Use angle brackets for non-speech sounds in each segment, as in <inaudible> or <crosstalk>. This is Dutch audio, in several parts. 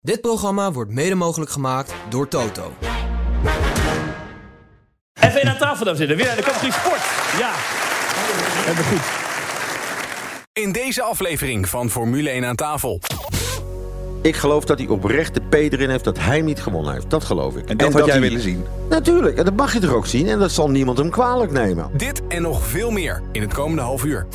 Dit programma wordt mede mogelijk gemaakt door Toto. Even aan tafel, dames en heren. Weer naar de categorie sport. Ja. Hebben we goed. In deze aflevering van Formule 1 aan tafel. Ik geloof dat hij oprecht de P erin heeft dat hij niet gewonnen heeft. Dat geloof ik. En dat had jij hij- willen zien? Natuurlijk, en dat mag je toch ook zien. En dat zal niemand hem kwalijk nemen. Dit en nog veel meer in het komende half uur.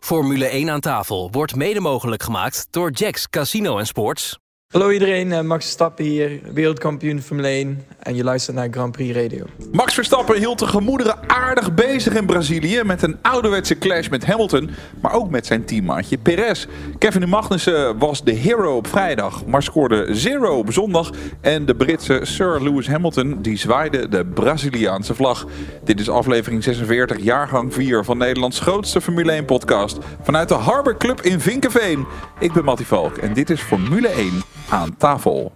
Formule 1 aan tafel wordt mede mogelijk gemaakt door Jacks Casino en Sports. Hallo iedereen, eh, Max Verstappen hier, wereldkampioen Formule 1 en je luistert naar Grand Prix Radio. Max Verstappen hield de gemoederen aardig bezig in Brazilië met een ouderwetse clash met Hamilton, maar ook met zijn teammaatje Perez. Kevin Magnussen was de hero op vrijdag, maar scoorde zero op zondag. En de Britse Sir Lewis Hamilton die zwaaide de Braziliaanse vlag. Dit is aflevering 46, jaargang 4 van Nederlands grootste Formule 1 podcast. Vanuit de Harbor Club in Vinkenveen. Ik ben Mattie Valk en dit is Formule 1 aan tafel.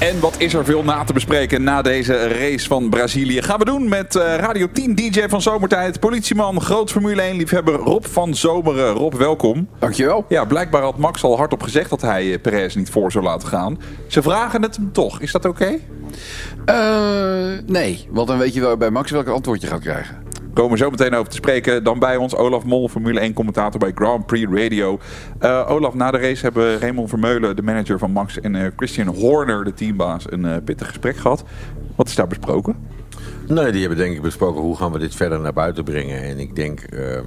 En wat is er veel na te bespreken na deze race van Brazilië? Gaan we doen met eh, Radio 10 DJ van Zomertijd, politieman, groot Formule 1 liefhebber Rob van Zomeren. Rob, welkom. Dankjewel. Ja, blijkbaar had Max al hardop gezegd dat hij eh, Perez niet voor zou laten gaan. Ze vragen het hem toch. Is dat oké? Eh, nee, want dan weet je wel bij Max welk antwoord je gaat krijgen. We komen zo meteen over te spreken. Dan bij ons Olaf Mol, Formule 1 commentator bij Grand Prix Radio. Eh, Olaf, na de race hebben Raymond Vermeulen, de manager van Max, en eh, Christian Horner, de teambaas, een eh, pittig gesprek gehad. Wat is daar besproken? Nee, die hebben denk ik besproken hoe gaan we dit verder naar buiten brengen. En ik denk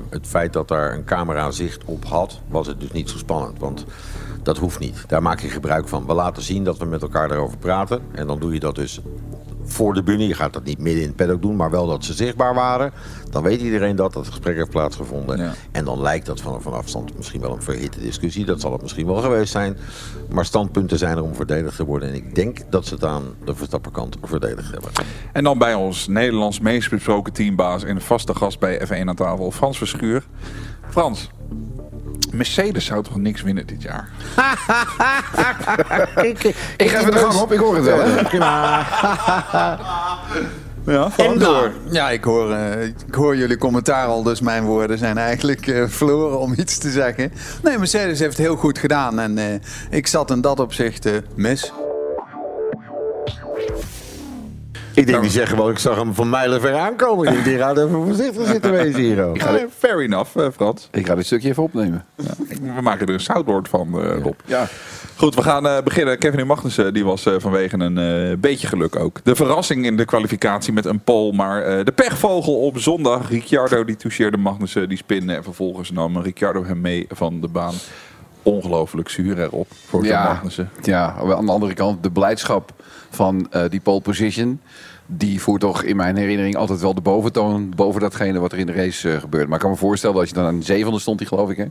het feit dat daar een camera zicht op had, was het dus niet zo spannend. Want dat hoeft niet. Daar maak je gebruik van. We laten zien dat we met elkaar daarover praten. En dan doe je dat dus voor de bühne. Je gaat dat niet midden in het paddock doen, maar wel dat ze zichtbaar waren. Dan weet iedereen dat dat gesprek heeft plaatsgevonden. Ja. En dan lijkt dat van, van afstand misschien wel een verhitte discussie. Dat zal het misschien wel geweest zijn. Maar standpunten zijn er om verdedigd te worden. En ik denk dat ze het aan de Verstappenkant verdedigd hebben. En dan bij ons Nederlands meest besproken teambaas en vaste gast bij F1 aan tafel, Frans Verschuur. Frans, Mercedes zou toch niks winnen dit jaar? <laughs> Ik ga even de gang op, ik hoor het wel. Hè? Ja. <laughs> Nou, ja, ik hoor, eh, ik hoor jullie commentaar al, dus mijn woorden zijn eigenlijk eh, verloren om iets te zeggen. Nee, Mercedes heeft het heel goed gedaan en eh, ik zat in dat opzicht eh, mis. Ik denk die zeggen wel, ik zag hem van mijlen ver aankomen. Ik denk, die gaat even voorzichtig zitten <laughs> wezen hier. ook. Ja, fair enough, eh, Frans. Ik ga dit stukje even opnemen. We maken er een soundboard van, eh, Rob. Ja. Goed, we gaan eh, beginnen. Kevin Magnussen die was eh, vanwege een eh, beetje geluk ook. De verrassing in de kwalificatie met een pole. Maar eh, de pechvogel op zondag. Ricciardo die toucheerde Magnussen, die spinde. En vervolgens nam Ricciardo hem mee van de baan. Ongelooflijk zuur erop voor Ja, Magnussen. ja, aan de andere kant de blijdschap van eh, die pole position. Die voert toch in mijn herinnering altijd wel de boventoon boven datgene wat er in de race eh, gebeurt. Maar ik kan me voorstellen dat als je dan aan de zevende stond, die geloof ik hè.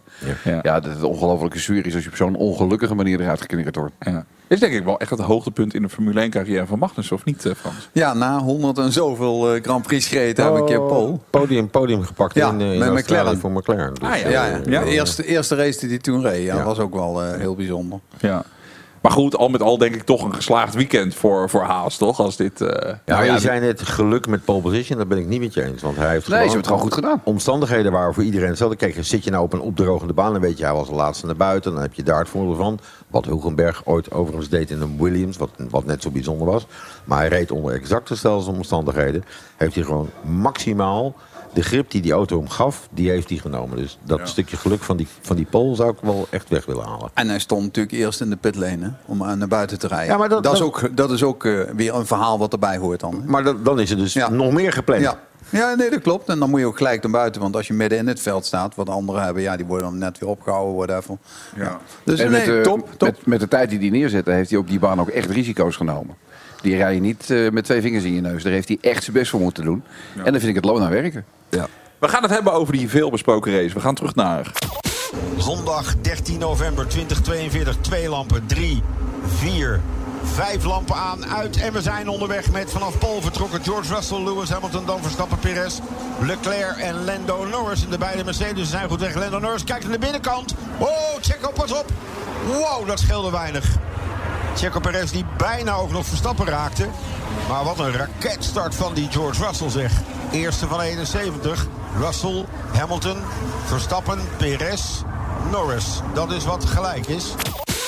Ja. Ja, dat het ongelofelijke zuur is als je op zo'n ongelukkige manier eruit geknikkerd wordt. Ja. Is denk ik wel echt het hoogtepunt in de Formule 1 carrière van Magnussen, of niet eh, Frans? Ja, na 100 en zoveel eh, Grand Prix gereden heb ik een pole. Podium, podium gepakt Ja, in, eh, in met McLaren. voor McLaren. Dus, Ah, ja. eh, Ja, ja. Ja. De eerste, eerste race die hij toen reed, ja, Ja. was ook wel eh, heel bijzonder. Ja. Maar goed, al met al denk ik toch een geslaagd weekend voor, voor Haas, toch? Als dit... eh, Ja, Nou ja, je zei net geluk met pole position, dat ben ik niet met je eens. Want hij heeft Nee, ze hebben het gewoon goed gedaan. Omstandigheden waren voor iedereen hetzelfde. Kijk, zit je nou op een opdrogende baan, dan weet je, hij was de laatste naar buiten. Dan heb je daar het voordeel van. Wat Hulkenberg ooit overigens deed in een Williams, wat, wat net zo bijzonder was. Maar hij reed onder exact dezelfde omstandigheden. Heeft hij gewoon maximaal de grip die die auto hem gaf, die heeft hij genomen. Dus dat stukje geluk van die, van die pole zou ik wel echt weg willen halen. En hij stond natuurlijk eerst in de pitlane hè, om eh, naar buiten te rijden. Ja, maar dat- dat, is ook, dat is ook eh, weer een verhaal wat erbij hoort dan. hè. Maar dat, dan is er dus Ja. nog meer gepland. Ja. Ja, nee, dat klopt. En dan moet je ook gelijk naar buiten. Want als je midden in het veld staat, wat anderen hebben, ja, die worden dan net weer opgehouden. Whatever. Ja. Dus En nee, met, top, top. Met, met de tijd die hij neerzette, heeft hij op die baan ook echt risico's genomen. Die rij je niet eh, met twee vingers in je neus. Daar heeft hij echt zijn best voor moeten doen. En dan vind ik het loon aan werken. We gaan het hebben over die veelbesproken race. We gaan terug naar... Zondag 13 november 2042. Twee lampen. 3, 4, Vijf lampen aan, uit en we zijn onderweg met vanaf Pol vertrokken George Russell, Lewis Hamilton, dan Verstappen, Perez, Leclerc en Lando Norris. En de beide Mercedes zijn goed weg. Lando Norris kijkt aan de binnenkant. Oh, Checo, pas op. Wow, dat scheelde weinig. Checo Perez die bijna ook nog Verstappen raakte. Maar wat een raketstart van die George Russell zeg. Eerste van 71. Russell, Hamilton, Verstappen, Perez, Norris. Dat is wat gelijk is.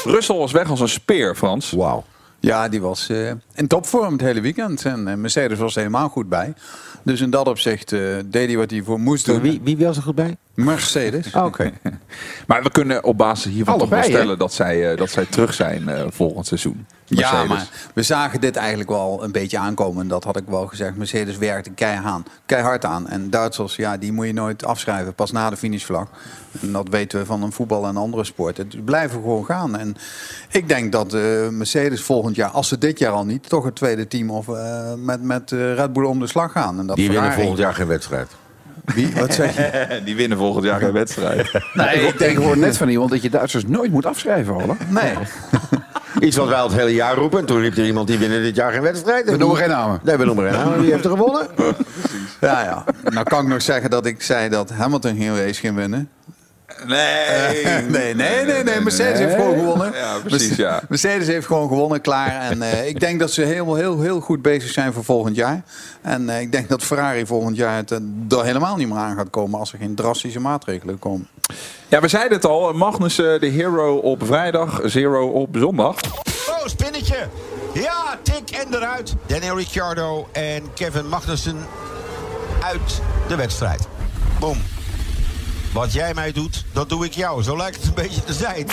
Russell was weg als een speer, Frans. Wauw. Ja, die was eh, in topvorm het hele weekend. En eh, Mercedes was er helemaal goed bij. Dus in dat opzicht eh, deed hij wat hij voor moest doen. Wie, wie was er goed bij? Mercedes. <laughs> Oké. Maar we kunnen op basis hiervan Allebei, toch wel stellen dat zij, eh, dat zij terug zijn eh, volgend seizoen. Ja, Mercedes. maar we zagen dit eigenlijk wel een beetje aankomen. En dat had ik wel gezegd. Mercedes werkte keihard, keihard aan. En Duitsers, ja, die moet je nooit afschrijven. Pas na de finishvlag. En dat weten we van een voetbal en andere sporten. Het blijven gewoon gaan. En ik denk dat eh, Mercedes volgend jaar, als ze dit jaar al niet... toch het tweede team of, eh, met, met eh, Red Bull om de slag gaan. En dat Die winnen volgend jaar geen wedstrijd. Wie? Wat zeg je? <laughs> Die winnen volgend jaar geen wedstrijd. <laughs> Nee, ik, denk, hoor net van iemand dat je Duitsers nooit moet afschrijven, hoor. Nee. Iets wat wij al het hele jaar roepen. En toen riep er iemand die winnen dit jaar geen wedstrijd. We noemen geen namen. Nee, we noemen geen namen. Wie heeft er gewonnen? Ja, ja. Nou kan ik nog zeggen dat ik zei dat Hamilton geen race ging winnen. Nee. <laughs> nee, nee, nee, nee. Mercedes heeft gewoon gewonnen. Ja, precies, ja. Mercedes heeft gewoon gewonnen, klaar. En eh, <laughs> ik denk dat ze helemaal heel, heel goed bezig zijn voor volgend jaar. En eh, ik denk dat Ferrari volgend jaar het eh, er helemaal niet meer aan gaat komen als er geen drastische maatregelen komen. Ja, we zeiden het al. Magnus de hero op vrijdag, zero op zondag. Oh, spinnetje. Ja, tik en eruit. Daniel Ricciardo en Kevin Magnussen uit de wedstrijd. Boom. Wat jij mij doet, dat doe ik jou. Zo lijkt het een beetje te zijn.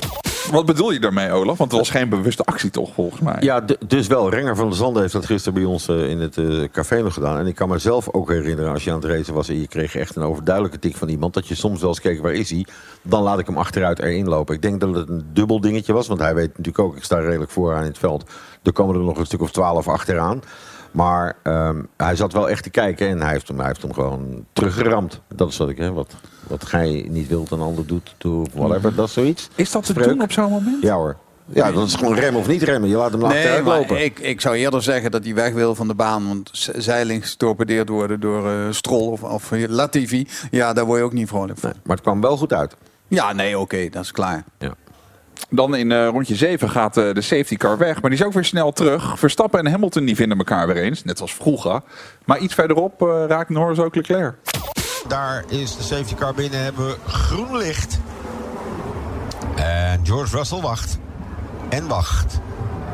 Wat bedoel je daarmee, Olaf? Want het was geen bewuste actie toch, volgens mij. Ja, dus wel. Renger van der Zanden heeft dat gisteren bij ons eh, in het eh, café nog gedaan. En ik kan mezelf ook herinneren, als je aan het racen was... en je kreeg echt een overduidelijke tik van iemand... dat je soms wel eens keek, waar is hij? Dan laat ik hem achteruit erin lopen. Ik denk dat het een dubbel dingetje was. Want hij weet natuurlijk ook, ik sta redelijk vooraan in het veld. Er komen er nog een stuk of twaalf achteraan. Maar ehm, hij zat wel echt te kijken en hij heeft hem, hij heeft hem gewoon teruggeramd. Dat is wat ik, hè, wat, wat gij niet wilt een ander doet, whatever, dat is zoiets. Is dat te Spreuk. doen op zo'n moment? Ja hoor. Ja, dat is gewoon remmen of niet remmen. Je laat hem achteruit maar lopen. ik, ik zou eerder zeggen dat hij weg wil van de baan. Want z- zeiling getorpedeerd worden door eh Stroll of, of Latifi. Ja, daar word je ook niet vrolijk van. Nee, maar het kwam wel goed uit. Ja, nee, oké, dat is klaar. Ja. Dan in eh, rondje 7 gaat eh, de safety car weg. Maar die is ook weer snel terug. Verstappen en Hamilton die vinden elkaar weer eens. Net als vroeger. Maar iets verderop eh, raakt Norris ook Leclerc. Daar is de safety car binnen. Hebben we groen licht. En George Russell wacht. En wacht.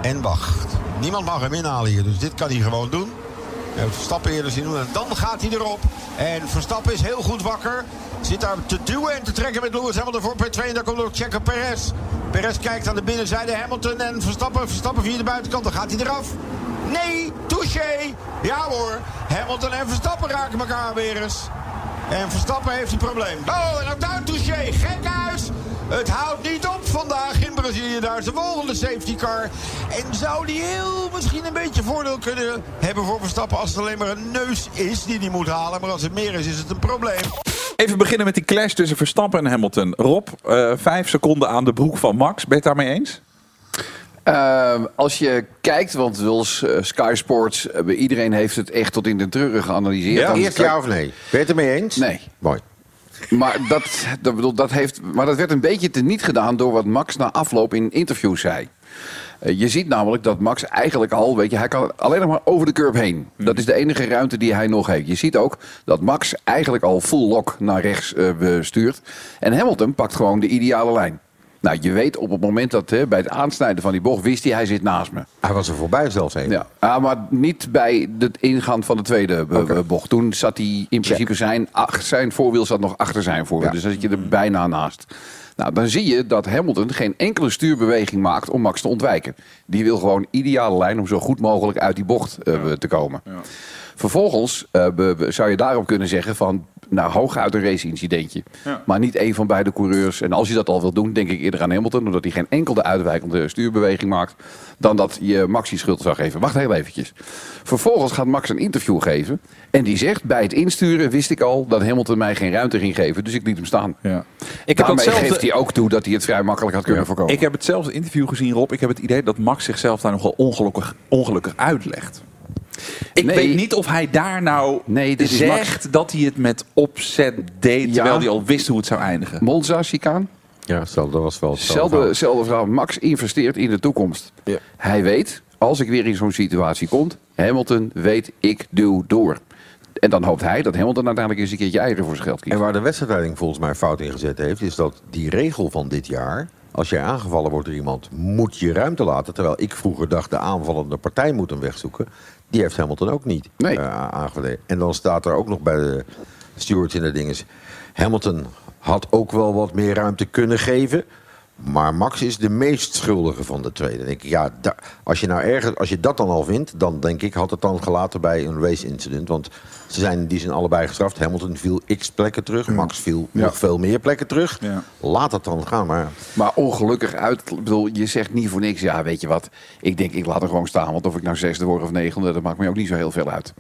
En wacht. Niemand mag hem inhalen hier. Dus dit kan hij gewoon doen. Verstappen eerder zien doen. En dan gaat hij erop. En Verstappen is heel goed wakker. Zit daar te duwen en te trekken met Lewis Hamilton voor P2. En daar komt ook Checo Perez. Perez kijkt aan de binnenzijde. Hamilton en Verstappen. Verstappen via de buitenkant. Dan gaat hij eraf. Nee, touché. Ja hoor. Hamilton en Verstappen raken elkaar weer eens. En Verstappen heeft een probleem. Oh, en ook daar touché. Gekhuis. Het houdt niet op vandaag in Brazilië. Daar is de volgende safety car. En zou die heel misschien een beetje voordeel kunnen hebben voor Verstappen... als het alleen maar een neus is die hij moet halen. Maar als het meer is, is het een probleem. Even beginnen met die clash tussen Verstappen en Hamilton. Rob, eh, vijf seconden aan de broek van Max. Ben je het daarmee eens? Ehm, als je kijkt, want Wils, eh, Sky Sports, eh, iedereen heeft het echt tot in de treuren geanalyseerd. Ja, eerst ja of nee? Ben je het ermee eens? Nee. Mooi. Maar dat, dat, bedoel, dat heeft, maar dat werd een beetje teniet gedaan door wat Max na afloop in interviews zei. Eh, Je ziet namelijk dat Max eigenlijk al, weet je, hij kan alleen nog maar over de curb heen. Dat is de enige ruimte die hij nog heeft. Je ziet ook dat Max eigenlijk al full lock naar rechts eh, bestuurt. En Hamilton pakt gewoon de ideale lijn. Nou, je weet op het moment dat hè, bij het aansnijden van die bocht wist hij, hij zit naast me. Hij was er voorbij zelfs heen. Ja, ah, maar niet bij het ingaan van de tweede eh, Oké. bocht. Toen zat hij in principe zijn, ach, zijn voorwiel zat nog achter zijn voorwiel. Ja. Dus dan zit je er bijna naast. Nou, dan zie je dat Hamilton geen enkele stuurbeweging maakt om Max te ontwijken. Die wil gewoon ideale lijn om zo goed mogelijk uit die bocht eh, te komen. Vervolgens eh, be- be- zou je daarop kunnen zeggen van... Nou, hooguit een race-incidentje. Ja. Maar niet één van beide coureurs. En als je dat al wil doen, denk ik eerder aan Hamilton. Omdat hij geen enkele uitwijkende stuurbeweging maakt. Dan dat je Max die schuld zou geven. Wacht heel eventjes. Vervolgens gaat Max een interview geven. En die zegt, bij het insturen wist ik al dat Hamilton mij geen ruimte ging geven. Dus ik liet hem staan. Ja. Ik heb Daarmee datzelfde- geeft hij ook toe dat hij het vrij makkelijk had kunnen voorkomen. Ik heb hetzelfde interview gezien, Rob. Ik heb het idee dat Max zichzelf daar nogal ongelukkig, ongelukkig uitlegt. Ik Nee. weet niet of hij daar nou Nee, dit is zegt dat hij het met opzet deed... Ja. terwijl hij al wist hoe het zou eindigen. Monza, chicaan. Ja, dat was wel hetzelfde Zelfde, verhaal. zelfde verhaal. Max investeert in de toekomst. Ja. Hij weet, als ik weer in zo'n situatie kom, Hamilton weet, ik duw door. En dan hoopt hij dat Hamilton uiteindelijk eens een keertje eieren voor zijn geld kiest. En waar de wedstrijdleiding volgens mij fout in gezet heeft, is dat die regel van dit jaar. Als jij aangevallen wordt door iemand, moet je ruimte laten. Terwijl ik vroeger dacht, de aanvallende partij moet hem wegzoeken. Die heeft Hamilton ook niet Nee. eh. En dan staat er ook nog bij de stewards in de dinges. Hamilton had ook wel wat meer ruimte kunnen geven. Maar Max is de meest schuldige van de twee. Dan denk ik, ja, da- als, je nou ergens, als je dat dan al vindt, dan denk ik, had het dan gelaten bij een race incident. Want ze zijn die zin allebei gestraft. Hamilton viel x plekken terug, Max viel Ja. nog veel meer plekken terug. Ja. Laat het dan gaan. Maar Maar ongelukkig uit. Bedoel, je zegt niet voor niks. Ja, weet je wat? Ik denk, ik laat er gewoon staan. Want of ik nou zesde word of negende, dat maakt me ook niet zo heel veel uit.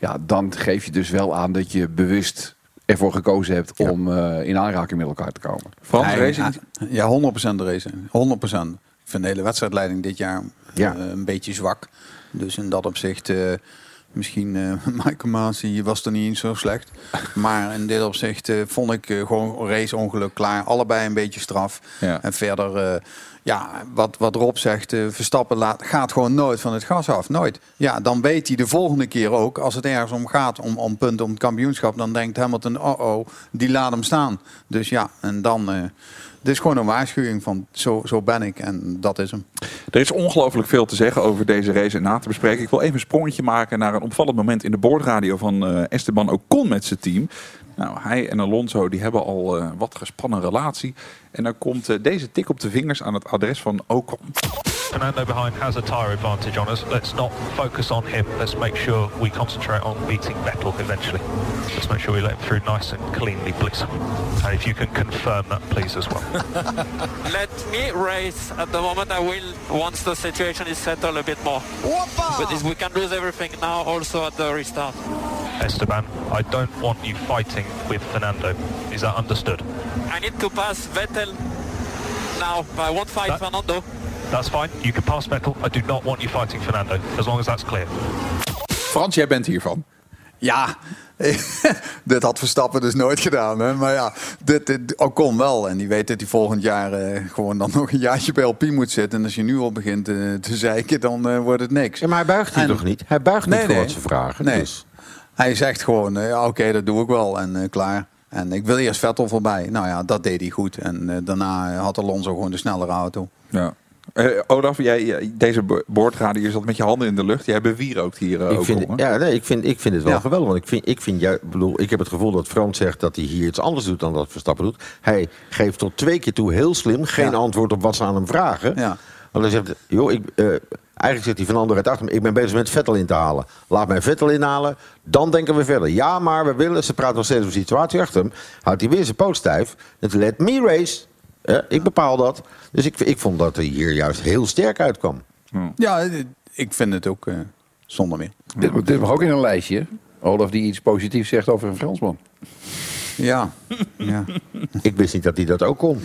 Ja, dan geef je dus wel aan dat je bewust ervoor gekozen hebt om eh, in aanraking met elkaar te komen. Frans, Nee, race ja, Ja, 100% de race. 100%. Ik vind de hele wedstrijdleiding dit jaar Ja. eh, een beetje zwak. Dus in dat opzicht, eh, misschien eh <laughs> Michael Masi was er niet eens zo slecht. Maar in dit opzicht eh, vond ik eh, gewoon raceongeluk klaar. Allebei een beetje straf. Ja. En verder, ja, wat, wat Rob zegt, Verstappen laat, gaat gewoon nooit van het gas af. Nooit. Ja, dan weet hij de volgende keer ook, als het ergens om gaat, om, om punten, om het kampioenschap, dan denkt Hamilton, oh oh, die laat hem staan. Dus ja, en dan... dit is gewoon een waarschuwing van zo, zo ben ik en dat is hem. Er is ongelooflijk veel te zeggen over deze race en na te bespreken. Ik wil even een sprongetje maken naar een opvallend moment in de boordradio van eh, Esteban Ocon met zijn team. Nou, hij en Alonso die hebben al eh, wat gespannen relatie. En dan komt eh, deze tik op de vingers aan het adres van Ocon. Fernando behind has a tyre advantage on us. Let's not focus on him. Let's make sure we concentrate on beating Vettel eventually. Let's make sure we let him through nice and cleanly, please. And if you can confirm that, please, as well. <laughs> Let me race at the moment. I will once the situation is settled a bit more. But this, we can lose everything now also at the restart. Esteban, I don't want you fighting with Fernando. Is that understood? I need to pass Vettel now. I won't fight That- Fernando. That's fine. You can pass Vettel. I do not want you fighting Fernando, as long as that's clear. Frans, jij bent hiervan. Ja, <laughs> dit had Verstappen dus nooit gedaan. Hè? Maar ja, dit, dit Ocon wel. En die weet dat hij volgend jaar eh, gewoon dan <laughs> nog een jaartje bij LP moet zitten. En als je nu al begint eh, te zeiken, dan eh, wordt het niks. Ja, maar hij buigt hier toch niet? Hij buigt Nee, niet voor nee. wat ze vragen. Nee. Dus. Hij zegt gewoon, eh, ja, oké, dat doe ik wel en eh, klaar. En ik wil eerst Vettel voorbij. Nou ja, dat deed hij goed. En eh, daarna had Alonso gewoon de snellere auto. Ja. Eh, Olaf, jij, jij- deze bo- boordradio je zat met je handen in de lucht. Jij bewierookt hier eh, Ik ook vind, om, ja, nee, ik, vind, ik vind het wel Ja. geweldig. Want ik, vind, ik, vind, ju- bedoel, ik heb het gevoel dat Frans zegt dat hij hier iets anders doet dan dat Verstappen doet. Hij geeft tot twee keer toe heel slim geen Ja. antwoord op wat ze aan hem vragen. Ja. Want hij zegt, joh, ik, eh, eigenlijk zegt hij van ander uit achter me, ik ben bezig met Vettel in te halen. Laat mij Vettel inhalen, dan denken we verder. Ja, maar we willen, ze praten nog steeds over de situatie achter hem. Houdt hij weer zijn poot stijf. Het let me race. Eh, ik bepaal dat. Dus ik, ik vond dat hij hier juist heel sterk uitkwam. Ja, ik vind het ook eh, zonder meer. Dit, dit mag ook in een lijstje. Olaf die iets positiefs zegt over een Fransman. Ja, <laughs> ja. Ik wist niet dat hij dat ook kon. <laughs>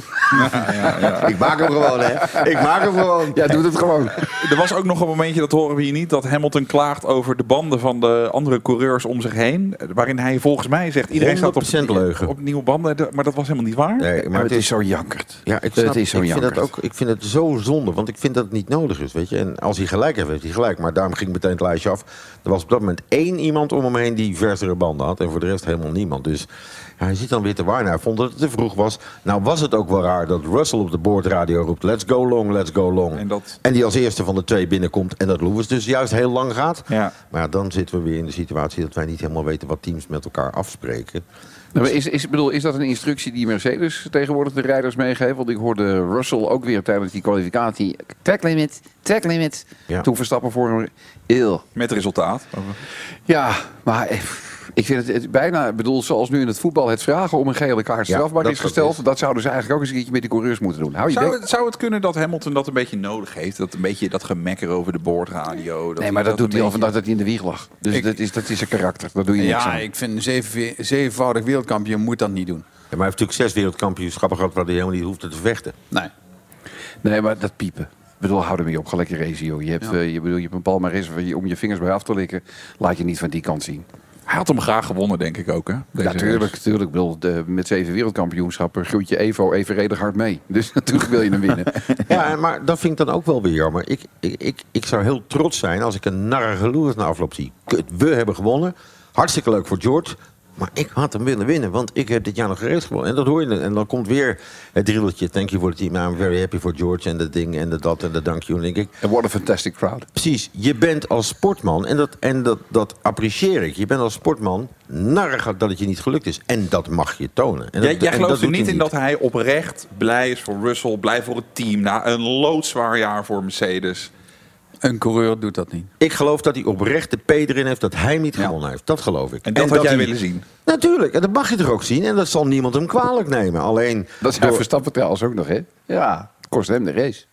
Ik maak hem gewoon, hè. Ik maak hem gewoon. Ja, doe het gewoon. Er was ook nog een momentje, dat horen we hier niet, dat Hamilton klaagt over de banden van de andere coureurs om zich heen. Waarin hij volgens mij zegt, iedereen staat op, 100% leugen. op nieuwe banden. Maar dat was helemaal niet waar. Nee, maar het is zo jankerd. Ja, ik, Het snap, is zo ik, vind jankerd. het ook, ik vind het zo zonde, want ik vind dat het niet nodig is. Weet je? En als hij gelijk heeft, heeft hij gelijk. Maar daarom ging meteen het lijstje af. Er was op dat moment één iemand om hem heen die versere banden had. En voor de rest helemaal niemand. Dus Hij zit dan weer te waar. Hij vond dat het te vroeg was. Nou was het ook wel raar dat Russell op de boordradio roept... let's go long, let's go long. En, dat... en die als eerste van de twee binnenkomt. En dat Lewis dus juist heel lang gaat. Ja. Maar dan zitten we weer in de situatie dat wij niet helemaal weten... wat teams met elkaar afspreken. Nou, maar is, is, bedoel, is dat een instructie die Mercedes tegenwoordig de rijders meegeeft? Want ik hoorde Russell ook weer tijdens die kwalificatie... track limit, track limit. Ja. Toen Verstappen voor hem... Eeuw. Met resultaat. Ja, maar eh, ik vind het, het bijna... ik bedoel, zoals nu in het voetbal het vragen om een gele kaart Ja, strafbaar dat is dat gesteld... is. dat zouden ze eigenlijk ook eens een keertje met die coureurs moeten doen. Hou je Zou het, zou het kunnen dat Hamilton dat een beetje nodig heeft? Dat een beetje dat gemekker over de boordradio? Nee, maar dat, doet hij al vandaag dat hij in de wieg lag. Dus Ik- dat, is, dat is zijn karakter. Dat doe je niks Ja, aan. ik vind een zeven, zevenvoudig wereldkampioen moet dat niet doen. Ja, maar hij heeft natuurlijk zes wereldkampioenschappen gehad... waar hij helemaal niet hoefde te vechten. Nee. Nee, maar dat piepen. Ik bedoel, hou ermee op. Ga lekker racen, joh. Je hebt, Ja. eh, je, bedoel, je hebt een je- om je vingers bij af te likken. Laat je niet van die kant zien. Hij had hem graag gewonnen, denk ik ook. Hè? Deze Natuurlijk, bedoel, de- met zeven wereldkampioenschappen groeit je Evo evenredig hard mee. <laughs> Dus natuurlijk wil je hem winnen. <laughs> Ja, maar dat vind ik dan ook wel weer jammer. Ik, ik, ik, ik zou heel trots zijn als ik een Lewis na afloop zie. Kut, we hebben gewonnen. Hartstikke leuk voor George. Maar ik had hem willen winnen, want ik heb dit jaar nog gereed gewonnen. En dat hoor je. En dan komt weer het drilletje. Thank you for the team. I'm very happy for George. En dat ding en de dat en de dank you. En denk ik, And what a fantastic crowd. Precies, je bent als sportman, en dat, en dat, dat apprecieer ik. Je bent als sportman narrig dat het je niet gelukt is. En dat mag je tonen. En Jij, dat, jij en gelooft dat er niet in dat hij oprecht blij is voor Russell, blij voor het team na een loodzwaar jaar voor Mercedes. Een coureur doet dat niet. Ik geloof dat hij oprecht de P erin heeft dat hij niet gewonnen heeft. Dat geloof ik. En dat had jij hij- willen zien. Natuurlijk, en dat mag je toch ook zien. En dat zal niemand hem kwalijk nemen. Alleen. Dat zijn Verstappen trouwens ook nog, hè? Ja, kost hem de race.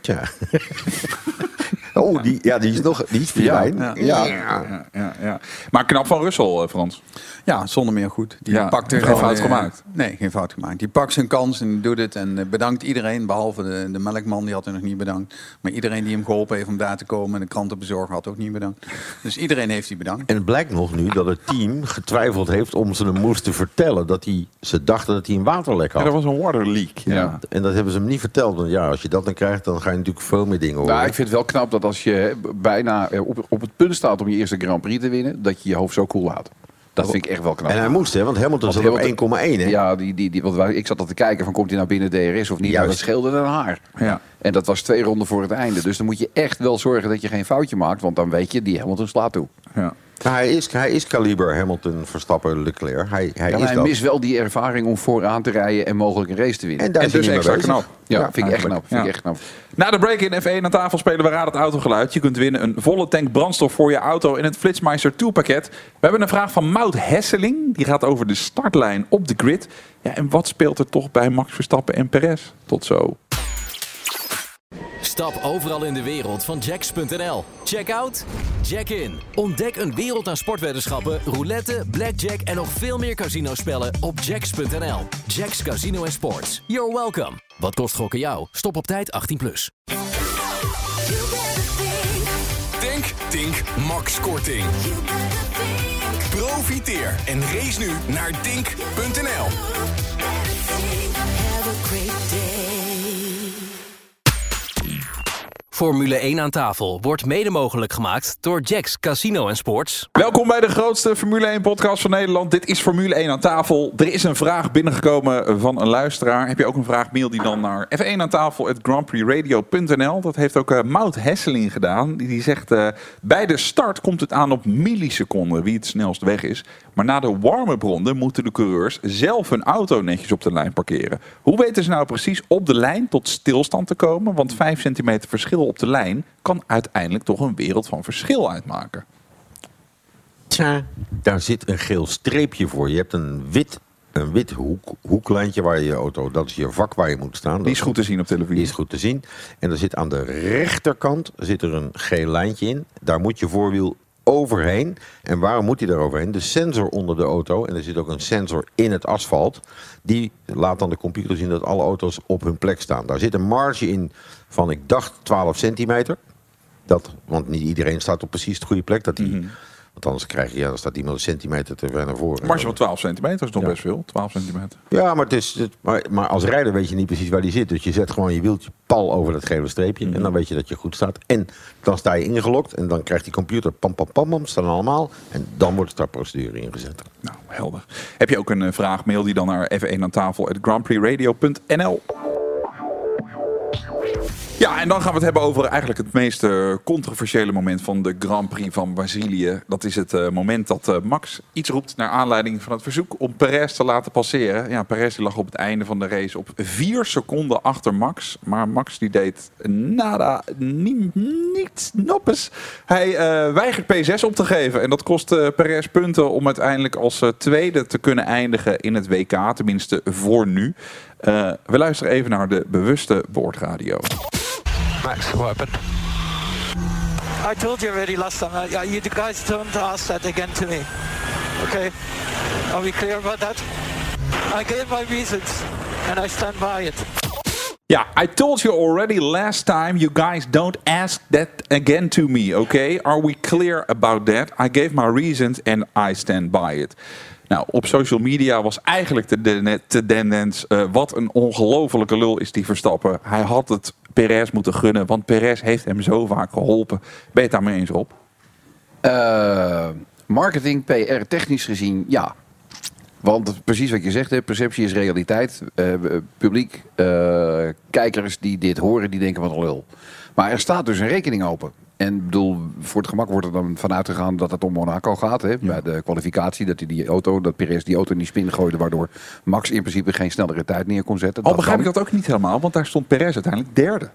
Tja. <laughs> oh, die, ja, die is nog die is fijn. Ja, Ja, ja, ja, ja. Maar knap van Russell, eh, Frans. Ja, zonder meer goed. Die Ja, pakt er geen gewoon, fout eh, gemaakt. Nee, geen fout gemaakt. Die pakt zijn kans en die doet het. En eh, bedankt iedereen, behalve de, de melkman, die had hij nog niet bedankt. Maar iedereen die hem geholpen heeft om daar te komen en de krantenbezorger had ook niet bedankt. Dus iedereen heeft hij bedankt. En het blijkt nog nu dat het team getwijfeld heeft om ze hem moesten vertellen. Dat hij, ze dachten dat hij een waterlek had. Ja, dat was een water leak. Ja. En dat hebben ze hem niet verteld. Want ja, als je dat dan krijgt, dan ga je natuurlijk veel meer dingen horen. Nou, ik vind het wel knap dat als je bijna eh, op, op het punt staat om je eerste Grand Prix te winnen, dat je je hoofd zo koel laat. Dat vind ik echt wel knap. En hij moest, hè? Want Hamilton zat op Hamilton- 1,1, hè? Ja, die, die, die, want ik zat al te kijken van komt hij nou binnen DRS of niet. Nou, Juist. dat scheelde een haar. Ja. En dat was twee ronden voor het einde. Dus dan moet je echt wel zorgen dat je geen foutje maakt. Want dan weet je, die Hamilton slaat toe. Ja. Nou, hij, is, hij is kaliber Hamilton, Verstappen, Leclerc. Hij, hij Ja, maar is hij dat. mist wel die ervaring om vooraan te rijden en mogelijk een race te winnen. En daar En is hij dus extra bezig. knap. Ja, Ja, vind ik echt knap. Vind ik echt knap. Na de break in F1 aan tafel spelen we Raad het Autogeluid. Je kunt winnen een volle tank brandstof voor je auto in het Flitsmeister toolpakket. We hebben een vraag van Mout Hesseling. Die gaat over de startlijn op de grid. Ja, en wat speelt er toch bij Max Verstappen en Perez? Tot zo. Stap overal in de wereld van Jacks.nl. Check out, check in. Ontdek een wereld aan sportweddenschappen, roulette, blackjack en nog veel meer casinospellen op Jacks.nl. Jacks Casino en Sports. You're welcome. Wat kost gokken jou? Stop op tijd 18+. Plus. Tank, Tink, Max Korting. Profiteer en race nu naar tink.nl. Formule 1 aan tafel wordt mede mogelijk gemaakt door Jacks Casino Sports. Welkom bij de grootste Formule 1 podcast van Nederland. Dit is Formule 1 aan tafel. Er is een vraag binnengekomen van een luisteraar. Heb je ook een vraag, mail die dan naar f1 aan tafel. Dat heeft ook eh Mout Hesseling gedaan. Die, zegt, eh, bij de start komt het aan op milliseconden wie het snelst weg is. Maar na de warme ronde moeten de coureurs zelf hun auto netjes op de lijn parkeren. Hoe weten ze nou precies op de lijn tot stilstand te komen? Want 5 centimeter verschil op de lijn kan uiteindelijk toch een wereld van verschil uitmaken. Tja, daar zit een geel streepje voor. Je hebt een wit, een wit hoek, hoeklijntje waar je je auto... Dat is je vak waar je moet staan. Die is goed te zien op televisie. Die is goed te zien. En er zit aan de rechterkant zit er een geel lijntje in. Daar moet je voorwiel overheen. En waarom moet hij daar overheen? De sensor onder de auto, en er zit ook een sensor in het asfalt... die laat dan de computer zien dat alle auto's op hun plek staan. Daar zit een marge in van, ik dacht, 12 centimeter. Dat, want niet iedereen staat op precies de goede plek. Dat die Want anders krijg je, ja, dan staat iemand een centimeter te ver naar voren. Marge van 12 centimeter is nog Ja. best veel. 12 centimeter. Ja, maar, het is, het- maar, maar als rijder weet je niet precies waar die zit. Dus je zet gewoon je wieltje pal over dat gele streepje. En dan weet je dat je goed staat. En dan sta je ingelokt. En dan krijgt die computer pam, pam, pam, pam. Staan allemaal. En dan wordt de startprocedure ingezet. Nou, helder. Heb je ook een eh, vraag, mail die dan naar F1 aan tafel. Ja, en dan gaan we het hebben over eigenlijk het meest eh, controversiële moment van de Grand Prix van Brazilië. Dat is het eh, moment dat eh, Max iets roept naar aanleiding van het verzoek om Perez te laten passeren. Ja, Perez lag op het einde van de race op vier seconden achter Max. Maar Max die deed nada, ni- niets, noppes. Hij weigert P6 op te geven. En dat kost Perez punten om uiteindelijk als tweede te kunnen eindigen in het WK. Tenminste voor nu. We luisteren even naar de bewuste boordradio. Max, what happened? I told you already last time. Uh, you guys don't ask that again to me. Okay? Are we clear about that? I gave my reasons and I stand by it. Yeah, I told you already last time. You guys don't ask that again to me, okay? Are we clear about that? I gave my reasons and I stand by it. Nou, op social media was eigenlijk de, de, de tendens... eh, wat een ongelofelijke lul is die Verstappen. Hij had het Perez moeten gunnen, want Perez heeft hem zo vaak geholpen. Ben je het daarmee eens, Rob? Eh, marketing, PR, technisch gezien, ja. Want precies wat je zegt, hè, perceptie is realiteit. Eh, publiek, kijkers die dit horen, die denken wat een lul. Maar er staat dus een rekening open. En bedoel, voor het gemak wordt er dan vanuit gegaan dat het om Monaco gaat. Hè, Bij de kwalificatie, dat hij die auto, dat Perez die auto in die spin gooide, waardoor Max in principe geen snellere tijd neer kon zetten. Al Dat begrijp ik dat ook niet helemaal, want daar stond Perez uiteindelijk derde.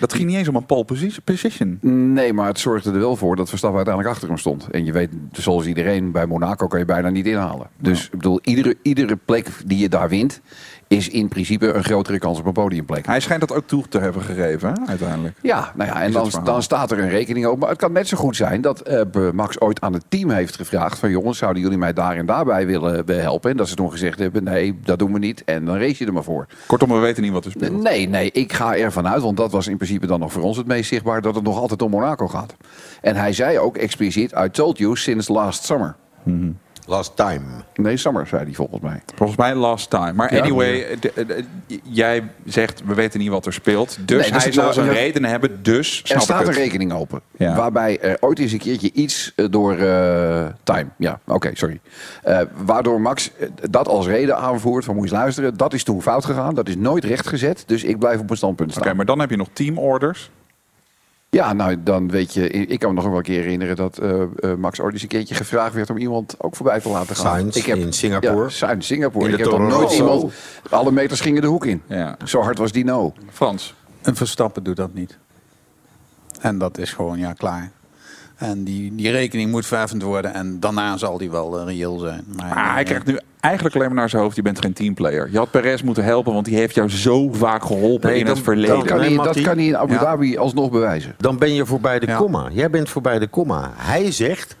Dat ging niet eens om een pole posi- position. Nee, maar het zorgde er wel voor dat Verstappen uiteindelijk achter hem stond. En je weet, zoals iedereen, bij Monaco kan je bijna niet inhalen. Dus ik bedoel, iedere, iedere plek die je daar wint, is in principe een grotere kans op een podiumplek. Hij schijnt dat ook toe te hebben gegeven, hè, uiteindelijk. Ja, nou ja, en dan, dan staat er een rekening op. Maar het kan net zo goed zijn dat eh, Max ooit aan het team heeft gevraagd... van jongens, zouden jullie mij daar en daarbij willen willen helpen? En dat ze toen gezegd hebben, nee, dat doen we niet. En dan race je er maar voor. Kortom, we weten niet wat er speelt. Nee, nee, ik ga ervan uit, want dat was in principe dan nog voor ons het meest zichtbaar... dat het nog altijd om Monaco gaat. En hij zei ook expliciet, I told you since last summer. Last time. Nee, summer, zei hij volgens mij. Volgens mij last time. Maar Ja. anyway, jij zegt we weten niet wat er speelt. Dus Nee, dus hij zal zijn reden hebben. Dus Er staat ik een rekening open. Ja. Waarbij er ooit eens een keertje iets eh, door eh, time. Ja, oké, sorry. Eh, waardoor Max dat als reden aanvoert van moet je eens luisteren. Dat is toen fout gegaan. Dat is nooit rechtgezet. Dus ik blijf op mijn standpunt staan. Oké, maar dan heb je nog teamorders. Ja, nou dan weet je. Ik ik kan me nog wel een keer herinneren dat eh, eh, Max eens een keertje gevraagd werd om iemand ook voorbij te laten gaan. Sainz in Singapore. Ja, Sainz, Singapore. In ik heb nog nooit Rosso. iemand. Alle meters gingen de hoek in. Ja. Zo hard was die no. Frans. Een Verstappen doet dat niet. En dat is gewoon, ja, klaar. En die, die rekening moet verheffend worden. En daarna zal die wel eh, reëel zijn. Maar, Maar hij eh, krijgt nu eigenlijk alleen maar naar zijn hoofd. Je bent geen teamplayer. Je had Perez moeten helpen, want die heeft jou zo vaak geholpen Nee, in dan- het verleden. Dat kan, Nee, hij, dat kan hij in Abu Ja. Dhabi alsnog bewijzen. Dan ben je voorbij de Ja. komma. Jij bent voorbij de komma. Hij zegt,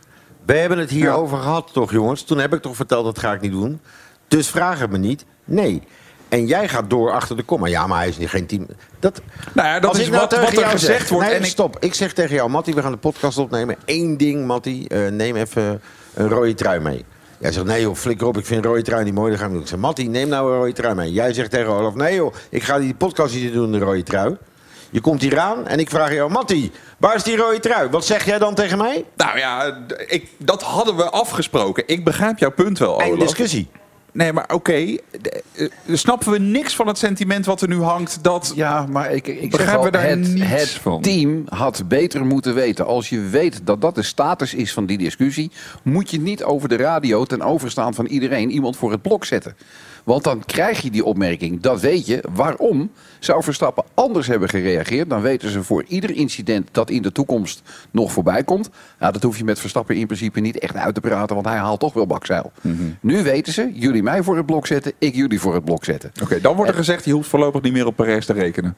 we hebben het hier Ja. over gehad toch jongens? Toen heb ik toch verteld, dat ga ik niet doen. Dus vraag het me niet. Nee. En jij gaat door achter de komma. Ja, maar hij is niet geen team. Dat, Nou ja, dat Als is ik nou wat, tegen wat er jou gezegd zeg- wordt. Nee, en stop. Ik zeg tegen jou, Mattie, we gaan de podcast opnemen. Eén ding, Mattie. eh, neem even een rode trui mee. Jij zegt, nee joh, flikker op, ik vind een rode trui niet mooi. Dan gaan we doen. Ik zeg, Mattie, neem nou een rode trui mee. Jij zegt tegen Olaf, nee joh, ik ga die podcast niet doen in de rode trui. Je komt hier aan en ik vraag jou, Mattie, waar is die rode trui? Wat zeg jij dan tegen mij? nou ja, ik, dat hadden we afgesproken. Ik begrijp jouw punt wel, Olaf. discussie. Nee, maar oké. d- eh, snappen we niks van het sentiment wat er nu hangt. Dat Ja, maar ik, ik zeg Begrijpen al, we daar het, niets het van? team had beter moeten weten. Als je weet dat dat de status is van die discussie... moet je niet over de radio ten overstaan van iedereen iemand voor het blok zetten. Want dan krijg je die opmerking. Dat weet je. Waarom zou Verstappen anders hebben gereageerd? Dan weten ze voor ieder incident dat in de toekomst nog voorbij komt. Nou, dat hoef je met Verstappen in principe niet echt uit te praten. Want hij haalt toch wel bakzeil. Mhm. Nu weten ze, jullie mij voor het blok zetten. Ik jullie voor het blok zetten. Oké, dan wordt er gezegd, je hoeft voorlopig niet meer op Perez te rekenen.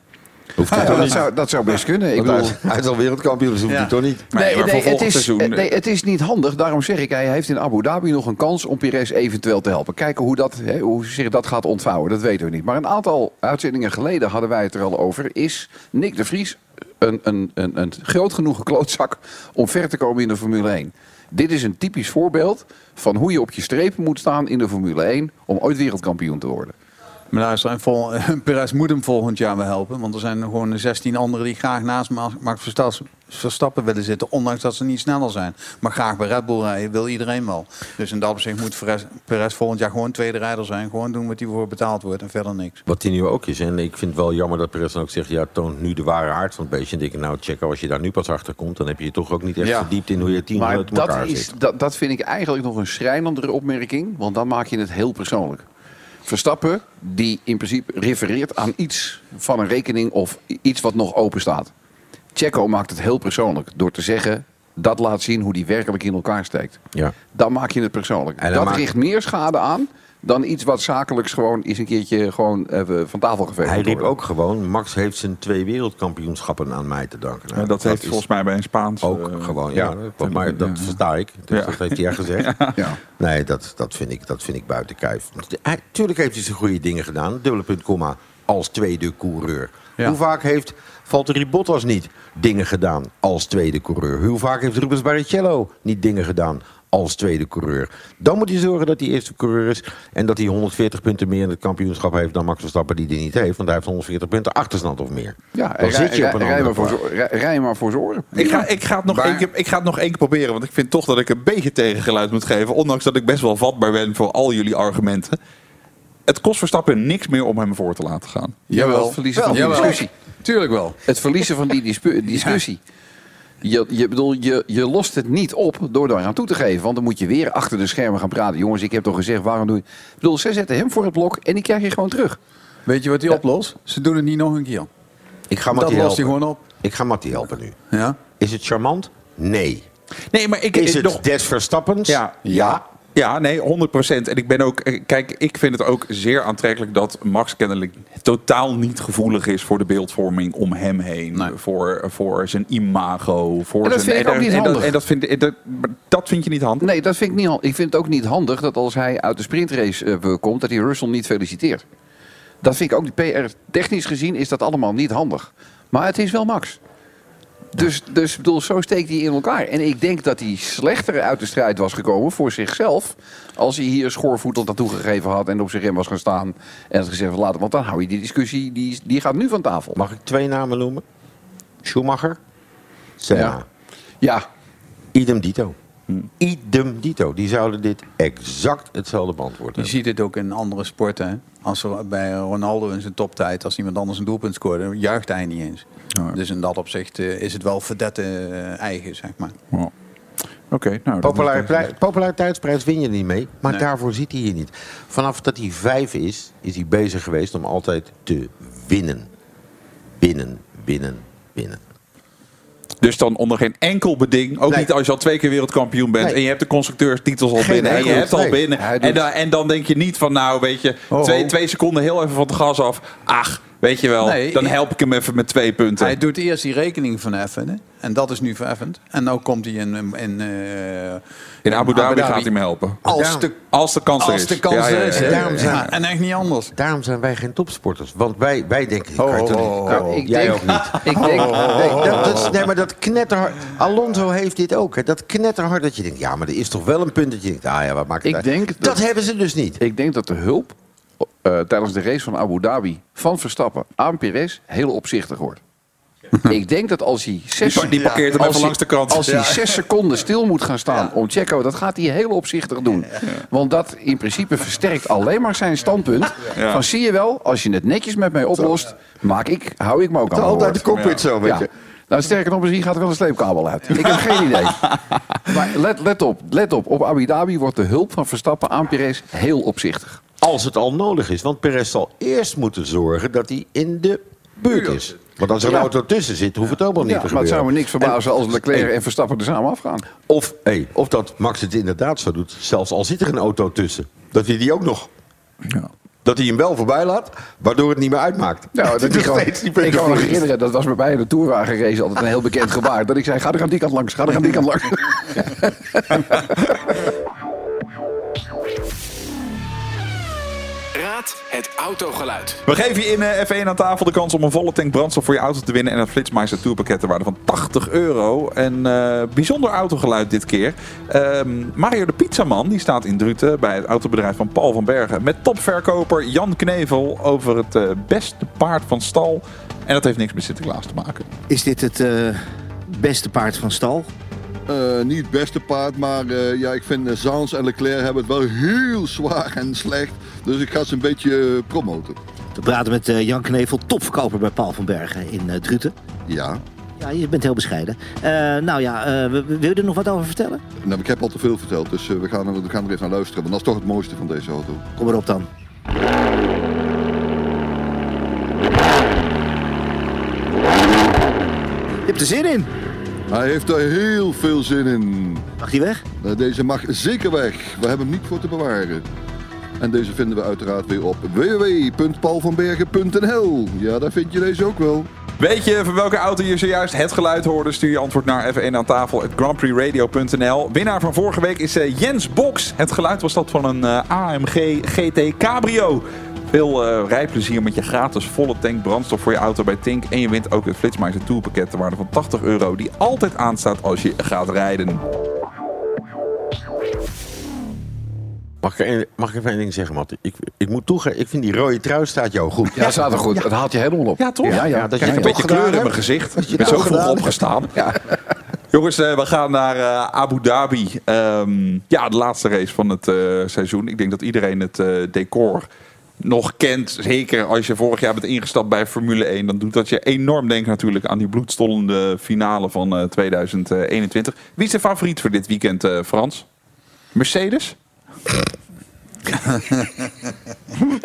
Hoeft Ja, dat, zou, dat zou best kunnen. Ik bedoel, hij, is al wereldkampioen, dus hoeft Ja. hij toch niet. Nee, maar het, is, seizoen, eh, nee, het is niet handig. Daarom zeg ik, hij heeft in Abu Dhabi nog een kans om Perez eventueel te helpen. Kijken hoe, dat, hè, hoe zich dat gaat ontvouwen, dat weten we niet. Maar een aantal uitzendingen geleden hadden wij het er al over. Is Nick de Vries een, een, een, een groot genoeg klootzak om ver te komen in de Formule 1. Dit is een typisch voorbeeld van hoe je op je strepen moet staan in de Formule 1 om ooit wereldkampioen te worden. Maar luister, en vol, <laughs> Perez moet hem volgend jaar wel helpen. Want er zijn gewoon 16 anderen die graag naast Ma- Max Verstappen- willen zitten. Ondanks dat ze niet sneller zijn. Maar graag bij Red Bull rijden wil iedereen wel. Dus in dat opzicht moet Perez, Perez volgend jaar gewoon tweede rijder zijn. Gewoon doen wat hij voor betaald wordt en verder niks. Wat hij nu ook is. En ik vind het wel jammer dat Perez dan ook zegt... ja, toont nu de ware aard van het beestje. En denk ik, nou, check, als je daar nu pas achter komt... dan heb je je toch ook niet echt Ja. verdiept in hoe je team Maar uit dat, elkaar is, zit. dat, dat vind ik eigenlijk nog een schrijnendere opmerking. Want dan maak je het heel persoonlijk. Verstappen, die in principe refereert aan iets van een rekening of iets wat nog open staat. Checo maakt het heel persoonlijk door te zeggen... dat laat zien hoe die werkelijk in elkaar steekt. Ja. Dan maak je het persoonlijk. En dat maakt- richt meer schade aan dan iets wat zakelijks gewoon eens een keertje gewoon even van tafel geveegd Hij riep ook gewoon... Max heeft zijn twee wereldkampioenschappen aan mij te danken. Nou, Ja, dat heeft hij volgens mij bij een Spaans... Ook eh, gewoon, ja. maar dat versta ik. Dus Ja. Dat heeft hij echt gezegd. <laughs> Ja. Nee, dat, dat, vind ik, dat vind ik buiten kijf. Hij, tuurlijk heeft hij zijn goede dingen gedaan. Dubbele punt, komma, als tweede coureur. Ja. Hoe vaak heeft Valtteri Bottas niet dingen gedaan als tweede coureur? Hoe vaak heeft Rubens Barrichello niet dingen gedaan als tweede coureur? Dan moet hij zorgen dat hij eerste coureur is... en dat hij 140 punten meer in het kampioenschap heeft... dan Max Verstappen die die niet heeft. Want hij heeft 140 punten achterstand of meer. Ja, dan rij, zit je op een rij, maar voor rij- maar voor zijn oren. Ik ga, ik, ga het nog Maar- één keer, ik ga het nog één keer proberen, want ik vind toch dat ik een beetje tegengeluid moet geven. Ondanks dat ik best wel vatbaar ben voor al jullie argumenten. Het kost Verstappen niks meer om hem voor te laten gaan. Jawel, het verliezen van die Jawel. discussie. Tuurlijk wel. Het verliezen van die discussie. Je, je, bedoel, je, je lost het niet op door daar aan toe te geven. Want dan moet je weer achter de schermen gaan praten. Jongens, ik heb toch gezegd, waarom doe je... Ik bedoel, ze zetten hem voor het blok en die krijg je gewoon terug. Weet je wat hij oplost? Ze doen het niet nog een keer. Ik ga Dat Mattie lost hij helpen. gewoon op. Ik ga Mattie helpen nu. Ja? Is het charmant? Nee. Nee, maar ik, Is ik het nog, des Verstappens? Ja. ja. Ja, nee, 100%. En ik ben ook, eh, kijk, ik vind het ook zeer aantrekkelijk dat Max kennelijk totaal niet gevoelig is voor de beeldvorming om hem heen. Nee. Voor, voor zijn imago. Voor En dat zijn, vind ik ook niet en dat, en dat vind, dat, vind je niet handig. Nee, dat vind ik niet handig. Ik vind het ook niet handig dat als hij uit de sprintrace eh, komt, dat hij Russell niet feliciteert. Dat vind ik ook, PR technisch gezien is dat allemaal niet handig. Maar het is wel Max. Dus, dus bedoel, zo steekt hij in elkaar. En ik denk dat hij slechter uit de strijd was gekomen voor zichzelf. Als hij hier schoorvoetend naartoe gegeven had en op zijn rem was gaan staan. En had gezegd van later, want dan hou je die discussie, die, die gaat nu van tafel. Mag ik twee namen noemen? Schumacher? Senna. Ja. Ja, Idem dito. Idem dito. Die zouden dit exact hetzelfde beantwoord Je hebben. ziet het ook in andere sporten. Hè? Als er bij Ronaldo in zijn toptijd, als iemand anders een doelpunt scoorde, juicht hij niet eens. Dus in dat opzicht eh, is het wel verdette eh, eigen, zeg maar. Ja. Oké, nou. Populariteitsprijs win je niet mee, maar Nee. daarvoor zit hij hier niet. Vanaf dat hij vijf is, is hij bezig geweest om altijd te winnen. Binnen, binnen, binnen. Dus dan onder geen enkel beding, ook Nee. niet als je al twee keer wereldkampioen bent Nee. en je hebt de constructeurstitels al Geen binnen en je hebt al binnen. En, dan, en dan denk je niet van nou weet je, Oh, twee, oh. twee seconden heel even van het gas af. Ach, weet je wel, Nee, dan help ik hem even met twee punten. Hij doet eerst die rekening verheffen. En dat is nu verheffend. En nu komt hij in, in, in, eh, In Abu Dhabi gaat hij hem helpen. Als de, Als de kans er als is. de kans Ja, ja, er is. ja. Daarom zijn- en echt niet anders. Daarom zijn wij geen topsporters. Want wij, wij denken... Oh, oh, niet- oh, Nou, oh. ik jij denk- ook niet. <laughs> ik denk... Nee, dat, dat is- nee, maar dat knetterhard... Alonso heeft dit ook. Hè. Dat knetterhard dat je denkt... Ja, maar er is toch wel een punt dat je denkt... Ah ja, wat maakt het Ik uit? denk dat... dat- hebben ze dus niet. Ik denk dat de hulp eh, tijdens de race van Abu Dhabi van Verstappen aan Perez heel opzichtig wordt. <laughs> Ik denk dat als hij zes, Die- die parkeert hem als hij- langs de kant. Als hij zes seconden stil moet gaan staan om Checo, dat gaat hij heel opzichtig doen. Want dat in principe versterkt alleen maar zijn standpunt. Ja. Van zie je wel, als je het netjes met mij oplost, maak ik, hou ik me ook aan mijn Altijd de cockpit zo, weet je. Nou, sterker nog, misschien gaat er wel een sleepkabel uit. Ik heb geen idee. <laughs> Maar let, let op, let op. Op Abu Dhabi wordt de hulp van Verstappen aan Perez heel opzichtig. Als het al nodig is. Want Perez zal eerst moeten zorgen dat hij in de buurt is. Want als er een Ja. auto tussen zit, hoeft het ook wel niet Ja, te maar gebeuren. het zou me niks verbazen En- als Leclerc en Verstappen er samen afgaan. Of, hey, of dat Max het inderdaad zo doet, zelfs al zit er een auto tussen. Dat hij die ook nog... Dat hij hem wel voorbij laat, waardoor het niet meer uitmaakt. Nou, dat ik, gewoon, steeds die ik kan me herinneren, dat was bij mij in de Tourwagen altijd een heel bekend gebaar. Dat ik zei, ga er aan die kant langs, ga er aan die kant langs. <laughs> Raad het autogeluid. We geven je in eh, F1 aan tafel de kans om een volle tank brandstof voor je auto te winnen. En een Flitsmeister Tourpakket ter waarde van 80 euro. En eh, bijzonder autogeluid dit keer. Ehm, Mario de Pizzaman die staat in Druten bij het autobedrijf van Paul van Bergen. Met topverkoper Jan Knevel over het eh, beste paard van stal. En dat heeft niks met Sinterklaas te maken. Is dit het eh, beste paard van stal? Eh, niet het beste paard, maar eh, ja, ik vind uh, Zans en Leclerc hebben het wel heel zwaar en slecht. Dus ik ga ze een beetje eh, promoten. We praten met eh, Jan Knevel, topverkoper bij Paul van Bergen in eh, Druten. Ja. Ja, je bent heel bescheiden. Eh, nou ja, eh, wil je er nog wat over vertellen? Nou, ik heb al te veel verteld, dus eh, we, gaan er, we gaan er even naar luisteren. Want dat is toch het mooiste van deze auto. Kom erop dan. Je hebt er zin in. Hij heeft er heel veel zin in. Mag die weg? Eh, Deze mag zeker weg. We hebben hem niet voor te bewaren. En deze vinden we uiteraard weer op www.paulvanbergen.nl. Ja, daar vind je deze ook wel. Weet je van welke auto je zojuist het geluid hoorde? Stuur je antwoord naar F1 aan tafel, het grandprixradio.nl. Winnaar van vorige week is eh, Jens Box. Het geluid was dat van een eh, AMG GT Cabrio. Veel eh, rijplezier met je gratis volle tank brandstof voor je auto bij Tink. En je wint ook het Flitsmeister Tourpakket ter waarde van 80 euro. Die altijd aanstaat als je gaat rijden. Mag ik, mag ik even één ding zeggen, Matt? Ik, ik moet toegeven, ik vind die rode trui staat jou goed. Ja, staat er goed. Het haalt je helemaal op. Ja, toch? Ja, ja. dat je een beetje kleur in mijn gezicht. Ik ben zo vroeg opgestaan. Jongens, eh, we gaan naar eh, Abu Dhabi. Ehm, ja, de laatste race van het eh, seizoen. Ik denk dat iedereen het eh, decor nog kent. Zeker als je vorig jaar bent ingestapt bij Formule 1. Dan doet dat je enorm denken natuurlijk aan die bloedstollende finale van eh, 2021. Wie is de favoriet voor dit weekend, eh, Frans? Mercedes?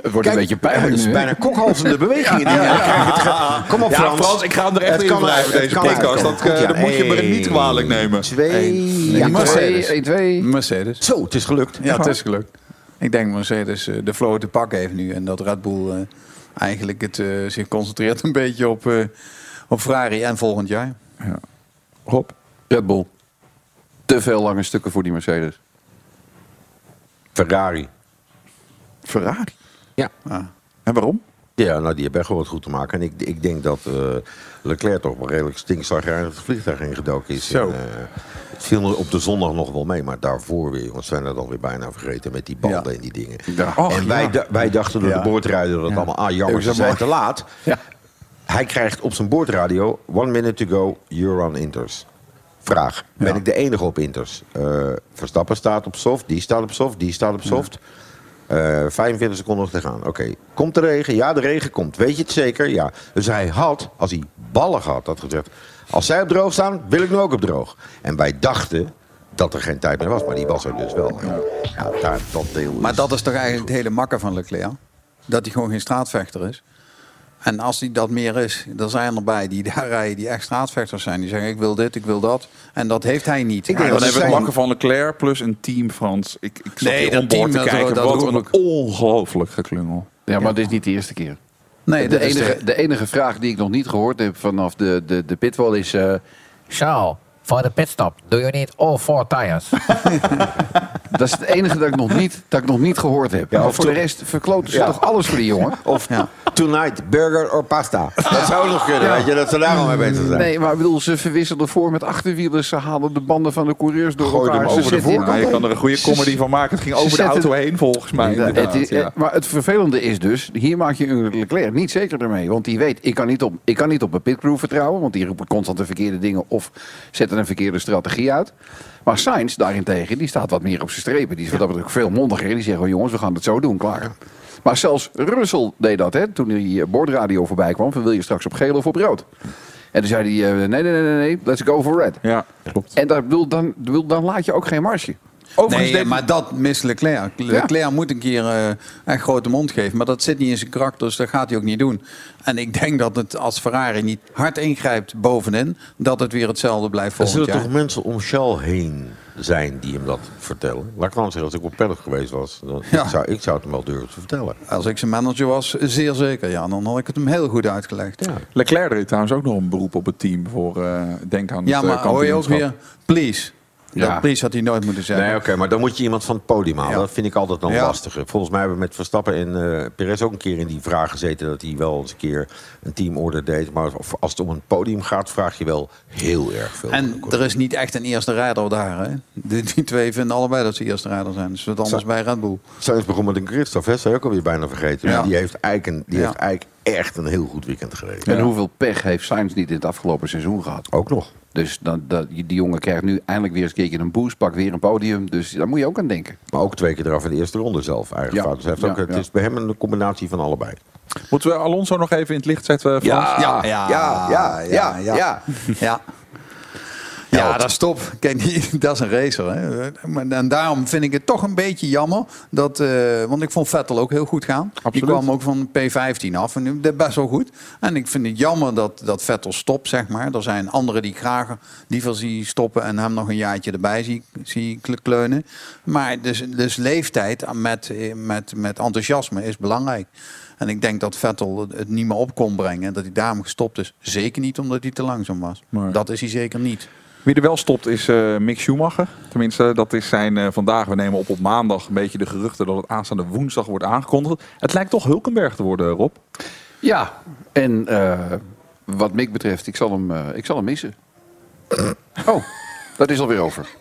Het wordt een beetje pijnlijk Het is bijna kokhalzende bewegingen. <laughs> gaat- Kom op, Ja, Frans. Ik ga hem er echt in kan blijven, uit, deze podcast. Dat, eh, Ja, dat moet je me niet kwalijk nemen. Twee. Ja, Ja, Mercedes. 1, 2. Mercedes. Zo, het is gelukt. Ja, het is gelukt. Ik denk Mercedes eh, de flow te pakken heeft nu. En dat Red Bull eh, eigenlijk het, eh, zich concentreert een beetje op, eh, op Ferrari en volgend jaar. Rob? Red Bull. Te veel lange stukken voor die Mercedes. Ferrari. Ferrari? Ja. En waarom? Ja, nou, die hebben echt wel wat goed te maken. En ik, ik denk dat eh, Leclerc toch wel redelijk stinkzagrijnig het vliegtuig ingedoken is. Zo. En, eh, het viel op de zondag nog wel mee, maar daarvoor weer, jongens, zijn dat alweer bijna vergeten met die banden en die dingen. Och, en wij, wij dachten door de boordrijder dat allemaal, ah jammer, ze zijn te laat. Ja. Hij krijgt op zijn boordradio, one minute to go, you're on Inters. Vraag, ben ik de enige op Inters? Eh, Verstappen staat op soft, die staat op soft, die staat op soft. Eh 45 seconden nog te gaan. Oké, komt de regen? Ja, de regen komt. Weet je het zeker? Ja. Dus hij had, als hij ballen had, had gezegd... als zij op droog staan, wil ik nu ook op droog. En wij dachten dat er geen tijd meer was, maar die was er dus wel. Ja, daar, dat deel is- Maar dat is toch eigenlijk het hele makker van Leclerc? Dat hij gewoon geen straatvechter is. En als hij dat meer is, dan zijn er bij die daar rijden die echt straatvechters zijn. Die zeggen ik wil dit, ik wil dat. En dat heeft hij niet. Ik denk dan hebben we het makken van Leclerc plus een team, Frans. Ik, ik zat Nee, hier dat om boord team, te dat- kijken. dat Wat een ook. ongelooflijk geklungel. Ja, maar dit is niet de eerste keer. Nee, de, enige, de- de enige vraag die ik nog niet gehoord heb vanaf de, de, de pitwall is... eh, So, for the pit stop, do you need all four tires? <laughs> dat is het enige dat ik nog niet, dat ik nog niet gehoord heb. Ja, maar voor de rest verkloten ze Ja. toch alles voor die jongen? <laughs> Of tonight, burger or pasta. Dat zou nog kunnen, weet je, dat ze daar al mee bezig zijn. Nee, maar ik bedoel, ze verwisselen voor met achterwielers. Ze halen de banden van de coureurs door Gooi elkaar. hem Ze over de voorkant Ja, je kan er een goede comedy van maken. Het ging Ze over de auto heen, volgens mij. Het inderdaad, is- ja. Maar het vervelende is dus, hier maak je een Leclerc niet zeker ermee. Want die weet, ik kan niet op, ik kan niet op mijn pitcrew vertrouwen. Want die roepen constant de verkeerde dingen of zetten een verkeerde strategie uit. Maar Sainz daarentegen, die staat wat meer op zijn strepen. Die is wat dat betreft veel mondiger. Die zegt, oh, jongens, we gaan het zo doen, klaar. Maar zelfs Russell deed dat, hè, toen die eh, bordradio voorbij kwam. Van wil je straks op geel of op rood? En toen zei hij, eh, nee, nee, nee, nee, nee, let's go for red. Ja, klopt. En daar bedoel, dan, dan laat je ook geen marge. Nee, deed- maar dat mist Leclerc. Leclerc moet een keer eh, een grote mond geven. Maar dat zit niet in zijn karakter, dus dat gaat hij ook niet doen. En ik denk dat het als Ferrari niet hard ingrijpt bovenin... dat het weer hetzelfde blijft Er volgend zullen jaar. toch mensen om Shell heen zijn die hem dat vertellen? Laat ik dan zeggen, als ik op paddock geweest was, dan Ja. ik zou, ik zou het hem wel durven te vertellen. Als ik zijn manager was, zeer zeker. Ja, dan had ik het hem heel goed uitgelegd. Ja, Leclerc deed trouwens ook nog een beroep op het team voor eh denk aan het maar eh, hoor je ook weer... Please, Dat Pries had hij nooit moeten zeggen. Nee, oké, maar dan moet je iemand van het podium halen. Ja. Dat vind ik altijd dan Ja. lastiger. Volgens mij hebben we met Verstappen en eh Perez ook een keer in die vraag gezeten... dat hij wel eens een keer een teamorder deed. Maar als het om een podium gaat, vraag je wel heel erg veel. En er is niet echt een eerste rijder daar. Hè? Die, die twee vinden allebei dat ze eerste rijder zijn. Dus wat anders bij Red Bull. Sainz begon met een Christophe, hè? ook alweer bijna vergeten. Ja. Die, heeft eigenlijk die Ja. heeft eigenlijk echt een heel goed weekend gereden. En hoeveel pech heeft Sainz niet in het afgelopen seizoen gehad? Ook nog. Dus dan, dat, die jongen krijgt nu eindelijk weer eens een keertje een boost, pak weer een podium. Dus daar moet je ook aan denken. Maar ook twee keer eraf in de eerste ronde zelf, eigen Ja. fout. Dus heeft Ja, ook, het ja. is bij hem een combinatie van allebei. Moeten we Alonso nog even in het licht zetten, Frans? ja, ja, ja, ja, ja. ja. Ja, dat is top. Kijk, die, <laughs> dat is een racer. Hè. En daarom vind ik het toch een beetje jammer. Dat, eh, want ik vond Vettel ook heel goed gaan. Die kwam ook van P15 af. En nu deed best wel goed. En ik vind het jammer dat, dat Vettel stopt, zeg maar. Er zijn anderen die graag liever zie stoppen... en hem nog een jaartje erbij zie, zie kle- kleunen. Maar dus, dus leeftijd met, met, met enthousiasme is belangrijk. En ik denk dat Vettel het- niet meer op kon brengen. En dat hij daarom gestopt is. Zeker niet omdat hij te langzaam was. Dat is hij zeker niet. Wie er wel stopt is eh, Mick Schumacher. Tenminste, dat is zijn eh, vandaag. We nemen op op maandag een beetje de geruchten dat het aanstaande woensdag wordt aangekondigd. Het lijkt toch Hulkenberg te worden, Rob. Ja, en eh, wat Mick betreft, ik zal hem, eh, ik zal hem missen. Oh, dat is alweer over. <laughs>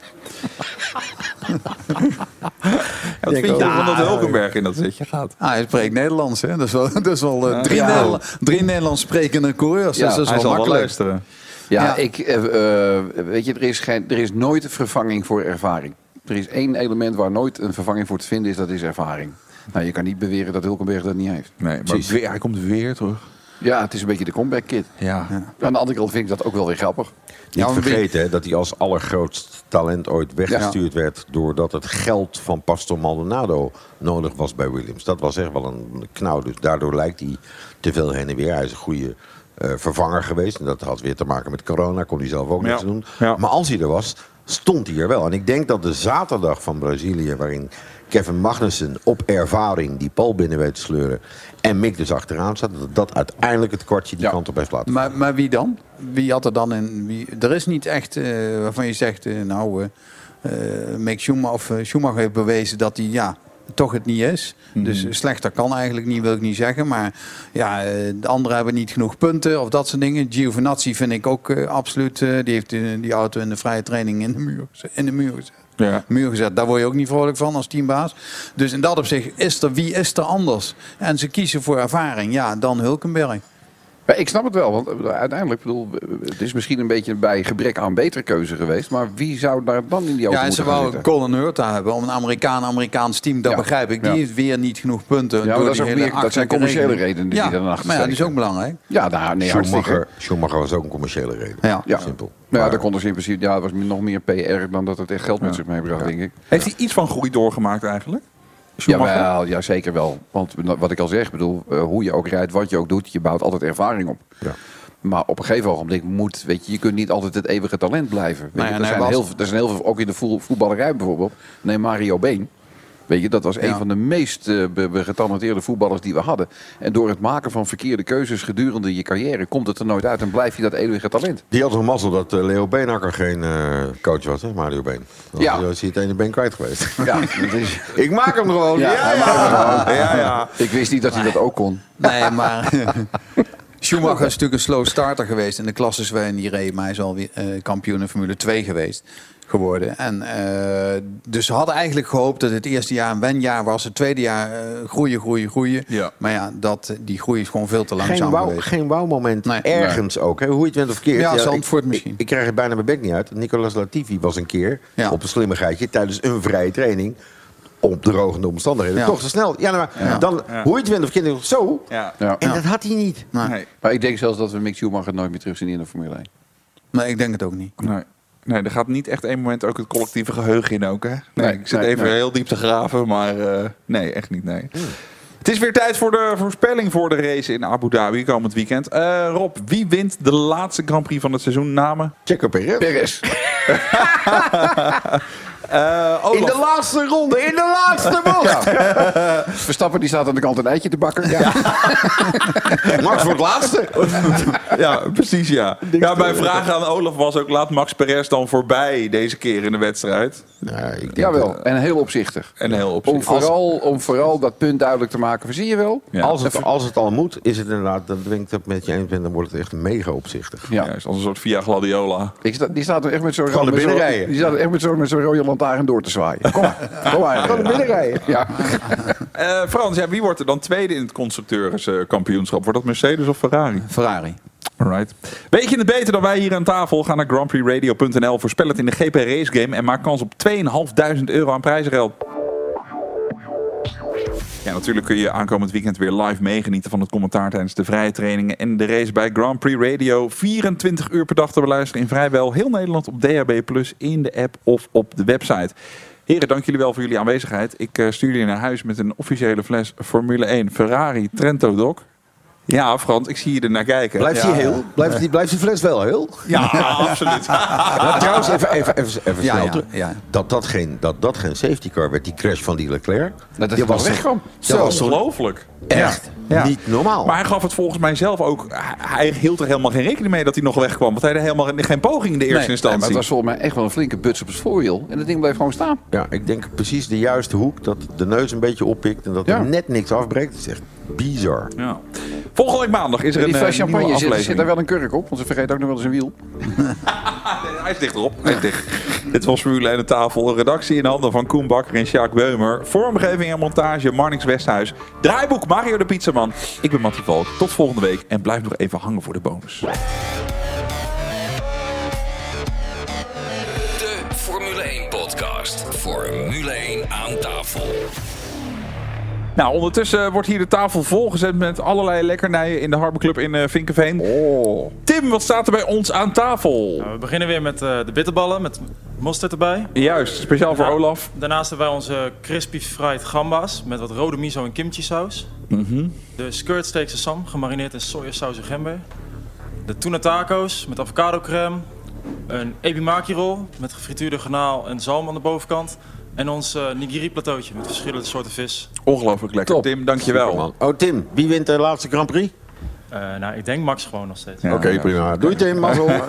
Wat vind je ervan dat Hulkenberg in dat zitje gaat? Ah, hij spreekt Nederlands, hè? Dat is wel, dat is wel drie, Ja. Drie Nederlands sprekende coureurs. Ja, dus dat is hij wel zal wel makkelijk. luisteren. Ja, Ja. Ik, eh, eh, weet je, er is, geen, er is nooit een vervanging voor ervaring. Er is één element waar nooit een vervanging voor te vinden is, dat is ervaring. Nou, je kan niet beweren dat Hulkenberg dat niet heeft. Nee, maar Precies. weer, hij komt weer terug. Ja, het is een beetje de comeback kid. Ja. Aan de andere kant vind ik dat ook wel weer grappig. Niet wie- vergeten hè, dat hij als allergrootst talent ooit weggestuurd werd... doordat het geld van Pastor Maldonado nodig was bij Williams. Dat was echt wel een knauw. Dus daardoor lijkt hij te veel heen en weer. Hij is een goede vervanger geweest. En dat had weer te maken met corona. Kon hij zelf ook Ja. niks doen. Ja. Maar als hij er was, stond hij er wel. En ik denk dat de zaterdag van Brazilië... waarin Kevin Magnussen op ervaring die pal binnen weet te sleuren... en Mick dus achteraan zat... dat dat uiteindelijk het kwartje die kant op heeft laten Maar, maar wie dan? Wie had er dan in? Wie, er is niet echt eh, waarvan je zegt, eh, nou, eh eh, Mick Schumacher, of, eh, Schumacher heeft bewezen dat hij ja, toch het niet is. Dus slechter kan eigenlijk niet, wil ik niet zeggen. Maar ja, eh, de anderen hebben niet genoeg punten of dat soort dingen. Giovinazzi vind ik ook eh, absoluut. eh, die heeft eh, die auto in de vrije training in de muur, in de muur gezet. Ja. Muur gezet. Daar word je ook niet vrolijk van als teambaas. Dus in dat opzicht is er wie is er anders? En ze kiezen voor ervaring. Ja, dan Hulkenberg. Ja, ik snap het wel, want eh, uiteindelijk, bedoel, het is misschien een beetje bij gebrek aan betere keuze geweest. Maar wie zou daar dan in die auto Ja, en ze wou? Colin Hurta hebben om een Amerikaan-Amerikaans team. Dat Ja, begrijp ik. Die ja. heeft weer niet genoeg punten. Ja, maar door dat, is die ook hele meer, dat zijn commerciële redenen die ja, daarnaast Maar ja, dat is ook belangrijk. Ja, daar, nee. Schumacher, Schumacher was ook een commerciële reden. Ja. Ja. Simpel. Nou ja, daar kon er in principe, ja, het was nog meer PR dan dat het echt geld met zich meebracht, denk ik. Heeft hij iets van groei doorgemaakt eigenlijk? Schumacher? Jawel, ja, zeker wel. Want wat ik al zeg, bedoel, eh, hoe je ook rijdt, wat je ook doet, je bouwt altijd ervaring op. Ja. Maar op een gegeven ogenblik moet, weet je, je kunt niet altijd het eeuwige talent blijven. Weet Nou ja, je, er, en hij zijn was- heel, veel- er zijn heel veel, ook in de voetballerij bijvoorbeeld. Neem Mario Been. Weet je, dat was een Ja. van de meest eh, getalenteerde voetballers die we hadden. En door het maken van verkeerde keuzes gedurende je carrière komt het er nooit uit en blijf je dat eeuwige talent. Die had toch mazzel dat eh, Leo Beenhakker geen eh, coach was, hè? Mario Been. Dan Ja. is hij het ene been kwijt geweest. Ja, dat is, <laughs> Ik maak hem gewoon. Ja, Ja, ja, ja. ja, <laughs> ik wist niet dat hij dat ook kon. Nee, maar <laughs> Schumacher is natuurlijk een slow starter geweest in de klasses waarin hij reed. Maar hij is alweer eh, kampioen in Formule 2 geweest geworden. En, eh, dus ze hadden eigenlijk gehoopt dat het eerste jaar een wenjaar was. Het tweede jaar eh, groeien, groeien, groeien. Ja. Maar ja, dat, die groei is gewoon veel te langzaam Geen geweest. geen wauw-moment Nee. ergens ook. Hè? Hoe je het went of keert. Ja, ik- Zandvoort misschien. Ik, ik krijg het bijna mijn bek niet uit. Nicolas Latifi was een keer Ja. op een slimmigheidje tijdens een vrije training. Op drogende omstandigheden. Ja. Toch te snel. Ja, nou, maar dan, Ja. hoe je het went of keert, zo. Ja. Ja. En dat had hij niet. Nee. Nee. Maar ik denk zelfs dat we Mick Schumacher nooit meer terug zien in de Formule 1. nee, ik denk het ook niet. Nee. Nee, er gaat niet echt één moment ook het collectieve geheugen in ook, hè? Nee, Nee, ik zit nee, even nee. heel diep te graven, maar eh, nee, echt niet, nee. Het is weer tijd voor de voorspelling voor de race in Abu Dhabi komend weekend. Eh, Rob, wie wint de laatste Grand Prix van het seizoen? Namen? Checo Perez. Perez. <laughs> Olaf. In de laatste ronde, in de laatste <laughs> bocht. Verstappen die staat aan de kant een eitje te bakken. Ja. <laughs> Max wordt laatste. <laughs> Ja, precies ja. ja. Mijn vraag aan Olaf was ook, laat Max Perez dan voorbij deze keer in de wedstrijd? ik denk Jawel, en heel opzichtig. En heel Om opzichtig. vooral, om vooral dat punt duidelijk te maken. Zie je wel? Als, het, als het al moet, is het inderdaad, dan ben ik het met je eens ben, dan wordt het echt mega opzichtig. Ja. is als een soort Via Gladiola. Ik sta, die staat er echt met zo'n Gewoon naar met binnen zo'n- rijden. Die staat er echt met zo'n met zo'n rode lantaarn door te zwaaien. Kom maar, kom maar. Binnen rijden. Ja. Eh, Frans, ja, wie wordt er dan tweede in het constructeurskampioenschap? Wordt dat Mercedes of Ferrari? Ferrari. Alright. Weet je het beter dan wij hier aan tafel? Ga naar grandprixradio.nl, voorspel het in de GP Race Game en maak kans op 2.500 euro aan prijzengeld. Ja, natuurlijk kun je aankomend weekend weer live meegenieten van het commentaar tijdens de vrije trainingen en de race bij Grand Prix Radio. 24 uur per dag te beluisteren in vrijwel heel Nederland op DHB+, in de app of op de website. Heren, dank jullie wel voor jullie aanwezigheid. Ik eh, stuur jullie naar huis met een officiële fles Formule 1 Ferrari Trento Doc. Ja, Frans, ik zie je er naar kijken. Blijft ja. die heel? Blijft die, blijft die fles wel heel? Ja, <laughs> absoluut. Nou, trouwens, even, even, even, even Ja, snel ja, terug. ja. Dat, dat, geen, dat dat geen safety car werd, die crash van die Leclerc. Dat is die wel wegkwam. Dat was toch Ongelooflijk. echt Ja. niet normaal. Maar hij gaf het volgens mij zelf ook. Hij hield er helemaal geen rekening mee dat hij nog wegkwam. Want hij had helemaal geen poging in de eerste Nee, instantie. maar het was volgens mij echt wel een flinke buts op het voorwiel. En dat ding bleef gewoon staan. Ja, ik denk precies de juiste hoek. Dat de neus een beetje oppikt en dat Ja. er net niks afbreekt. Dat is echt bizar. Ja. Volgende week maandag is er En een die fles eh, nieuwe champagne zit, aflevering. zit daar wel een kurk op. Want ze vergeet ook nog wel eens een wiel. <laughs> Hij is dicht erop. Hij is dicht. Dit was Formule 1 aan tafel. Redactie in handen van Koen Bakker en Sjaak Beumer. Vormgeving en montage Marnix Westhuis. Draaiboek Mario de Pizzaman. Ik ben Mattie Valk. Tot volgende week. En blijf nog even hangen voor de bonus. De Formule 1 podcast. Formule 1 aan tafel. Nou, ondertussen wordt hier de tafel volgezet met allerlei lekkernijen in de Harbor Club in eh, Vinkenveen. Oh. Tim, wat staat er bij ons aan tafel? Nou, we beginnen weer met eh, de bitterballen met mosterd erbij. Juist, speciaal voor Daarna- Olaf. Daarnaast hebben wij onze crispy fried gamba's met wat rode miso en kimchi saus. Mhm. De skirt steakse sam, gemarineerd in sojasaus en gember. De tuna taco's met avocado crème. Een ebimaki roll met gefrituurde garnaal en zalm aan de bovenkant. En ons eh, nigiri plateautje met verschillende soorten vis. Ongelooflijk lekker. Tim, dankjewel. Superman. Oh Tim, wie wint de laatste Grand Prix? Eh, nou, ik denk Max gewoon nog steeds. Oké, prima. Doei Tim, mazzel. <laughs> <laughs>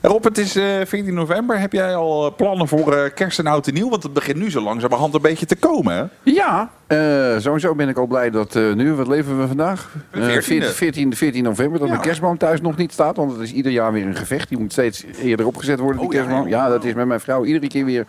Rob, het is eh 14 november. Heb jij al plannen voor eh, kerst en oud en nieuw? Want het begint nu zo langzamerhand een beetje te komen, hè? Ja, eh, sowieso ben ik al blij dat eh, nu, wat leven we vandaag? De Eh, 14e. 14, 14, 14 november, dat Ja. de kerstboom thuis nog niet staat. Want het is ieder jaar weer een gevecht. Die moet steeds eerder opgezet worden, die Oh, ja, kerstboom. Ja, dat is met mijn vrouw iedere keer weer.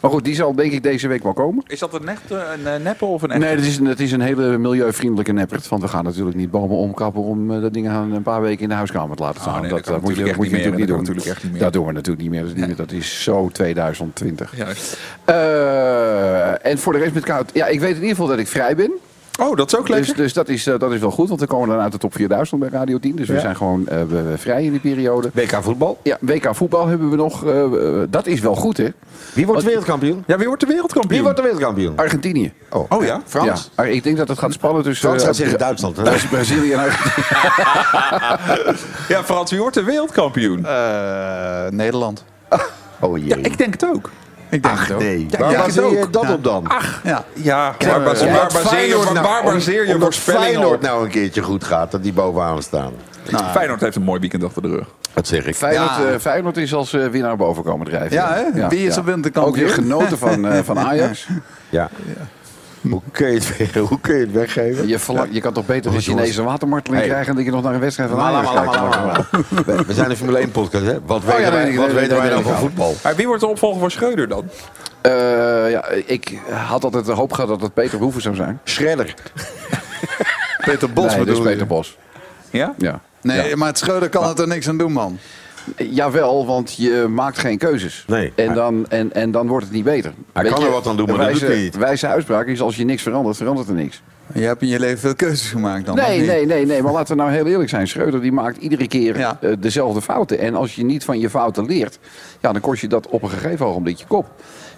Maar goed, die zal denk ik deze week wel komen. Is dat een, echt, eh, een eh, neppe of een echte? Nee, het is, een, het is een hele milieuvriendelijke neppert. Want we gaan natuurlijk niet bomen omkappen om eh, dat ding aan een paar weken in de huiskamer te laten staan. Oh, nee, dat, dat dat moet je, moet echt je niet natuurlijk meer. niet Dat kan natuurlijk doen. echt niet meer. Dat doen we natuurlijk niet meer. Dat is, niet meer. dat is zo 2020. Juist. Eh, en voor de rest met koud. Ja, ik weet in ieder geval dat ik vrij ben. Oh, dat is ook lekker. Dus, dus dat, is, eh, dat is wel goed, want we komen dan uit de top 4000 bij Radio 10. Dus we zijn gewoon eh, we- we vrij in die periode. WK voetbal. Ja, WK voetbal hebben we nog. eh, dat is wel goed, hè? Wie wordt wereldkampioen? Ja, wie wordt de wereldkampioen? Wie wordt de wereldkampioen? Argentinië. Oh, Oh ja? Frans? Ja, ik denk dat het gaat spannen tussen... Frans eh, gaat zeggen Duitsland. hè? Tussen Brazilië en Argentinië. <laughs> Ja, Frans, wie wordt de wereldkampioen? Eh, Nederland. Oh jee. ja, ik denk het ook. Ik denk Ach nee. Ja, waar baseer je dat Ja. op dan? Ja. Ja, Ja, waar baseer, waar baseer je, Feyenoord waar, nou- waar baseer je omdat voorspellingen Feyenoord op? nou een keertje goed gaat, dat die bovenaan staan. Feyenoord heeft een mooi weekend achter de rug. Dat zeg ik. Feyenoord, Ja. eh, Feyenoord is als eh, winnaar boven komen drijven. Ja, hè? Wie is op winterkampioen? Ook weer genoten van, eh, van <laughs> Ajax. Ja. <laughs> Hoe kun je het, weg- hoe kun je het weggeven? Je, verlang- je kan toch beter een jongens. Chinese watermarteling Hey. krijgen... dan dat je nog naar een wedstrijd van Ajax kijkt. <laughs> We- zijn een Formule 1 podcast, hè? Wat weten ja, wij, nee, wat nee, weten nee, wij nee, nou van voetbal? Maar wie wordt de opvolger van Schreuder dan? Eh, ja, ik had altijd de hoop gehad dat het Peter Hoeven zou zijn. Schredder. <laughs> Peter Bos nee, bedoel je? Peter Bos. Ja? Ja. Nee, Ja. maar het Schreuder kan het er niks aan doen, man. Jawel, want je maakt geen keuzes. Nee. En dan, en, en dan wordt het niet beter. Hij Weet kan je, er wat aan doen, maar een dat doet wijze, hij niet. Wijze uitspraak is als je niks verandert, verandert er niks. Je hebt in je leven veel keuzes gemaakt dan. Nee, nee, nee, nee. Maar laten we nou heel eerlijk zijn. Schreuder die maakt iedere keer eh, dezelfde fouten. En als je niet van je fouten leert, ja, dan kost je dat op een gegeven ogenblik je kop.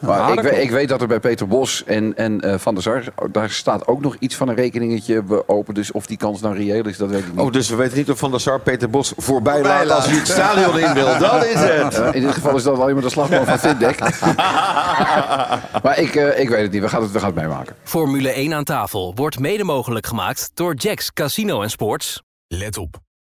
<laughs> Maar Ja, ik, ik weet dat er bij Peter Bos en, en eh, Van der Sar, daar staat ook nog iets van een rekeningetje open. Dus of die kans nou reëel is, dat weet ik niet. Oh, dus we weten niet of Van der Sar Peter Bos voorbij, Voorbij laat als hij het stadion in wil. Dat is <laughs> het. Eh, in dit geval is dat alleen maar de slagman van Fitdek. <laughs> maar ik, eh, ik weet het niet. We gaan het, we gaan het meemaken. Formule 1 aan tafel wordt mede mogelijk gemaakt door Jacks Casino Sports. Let op.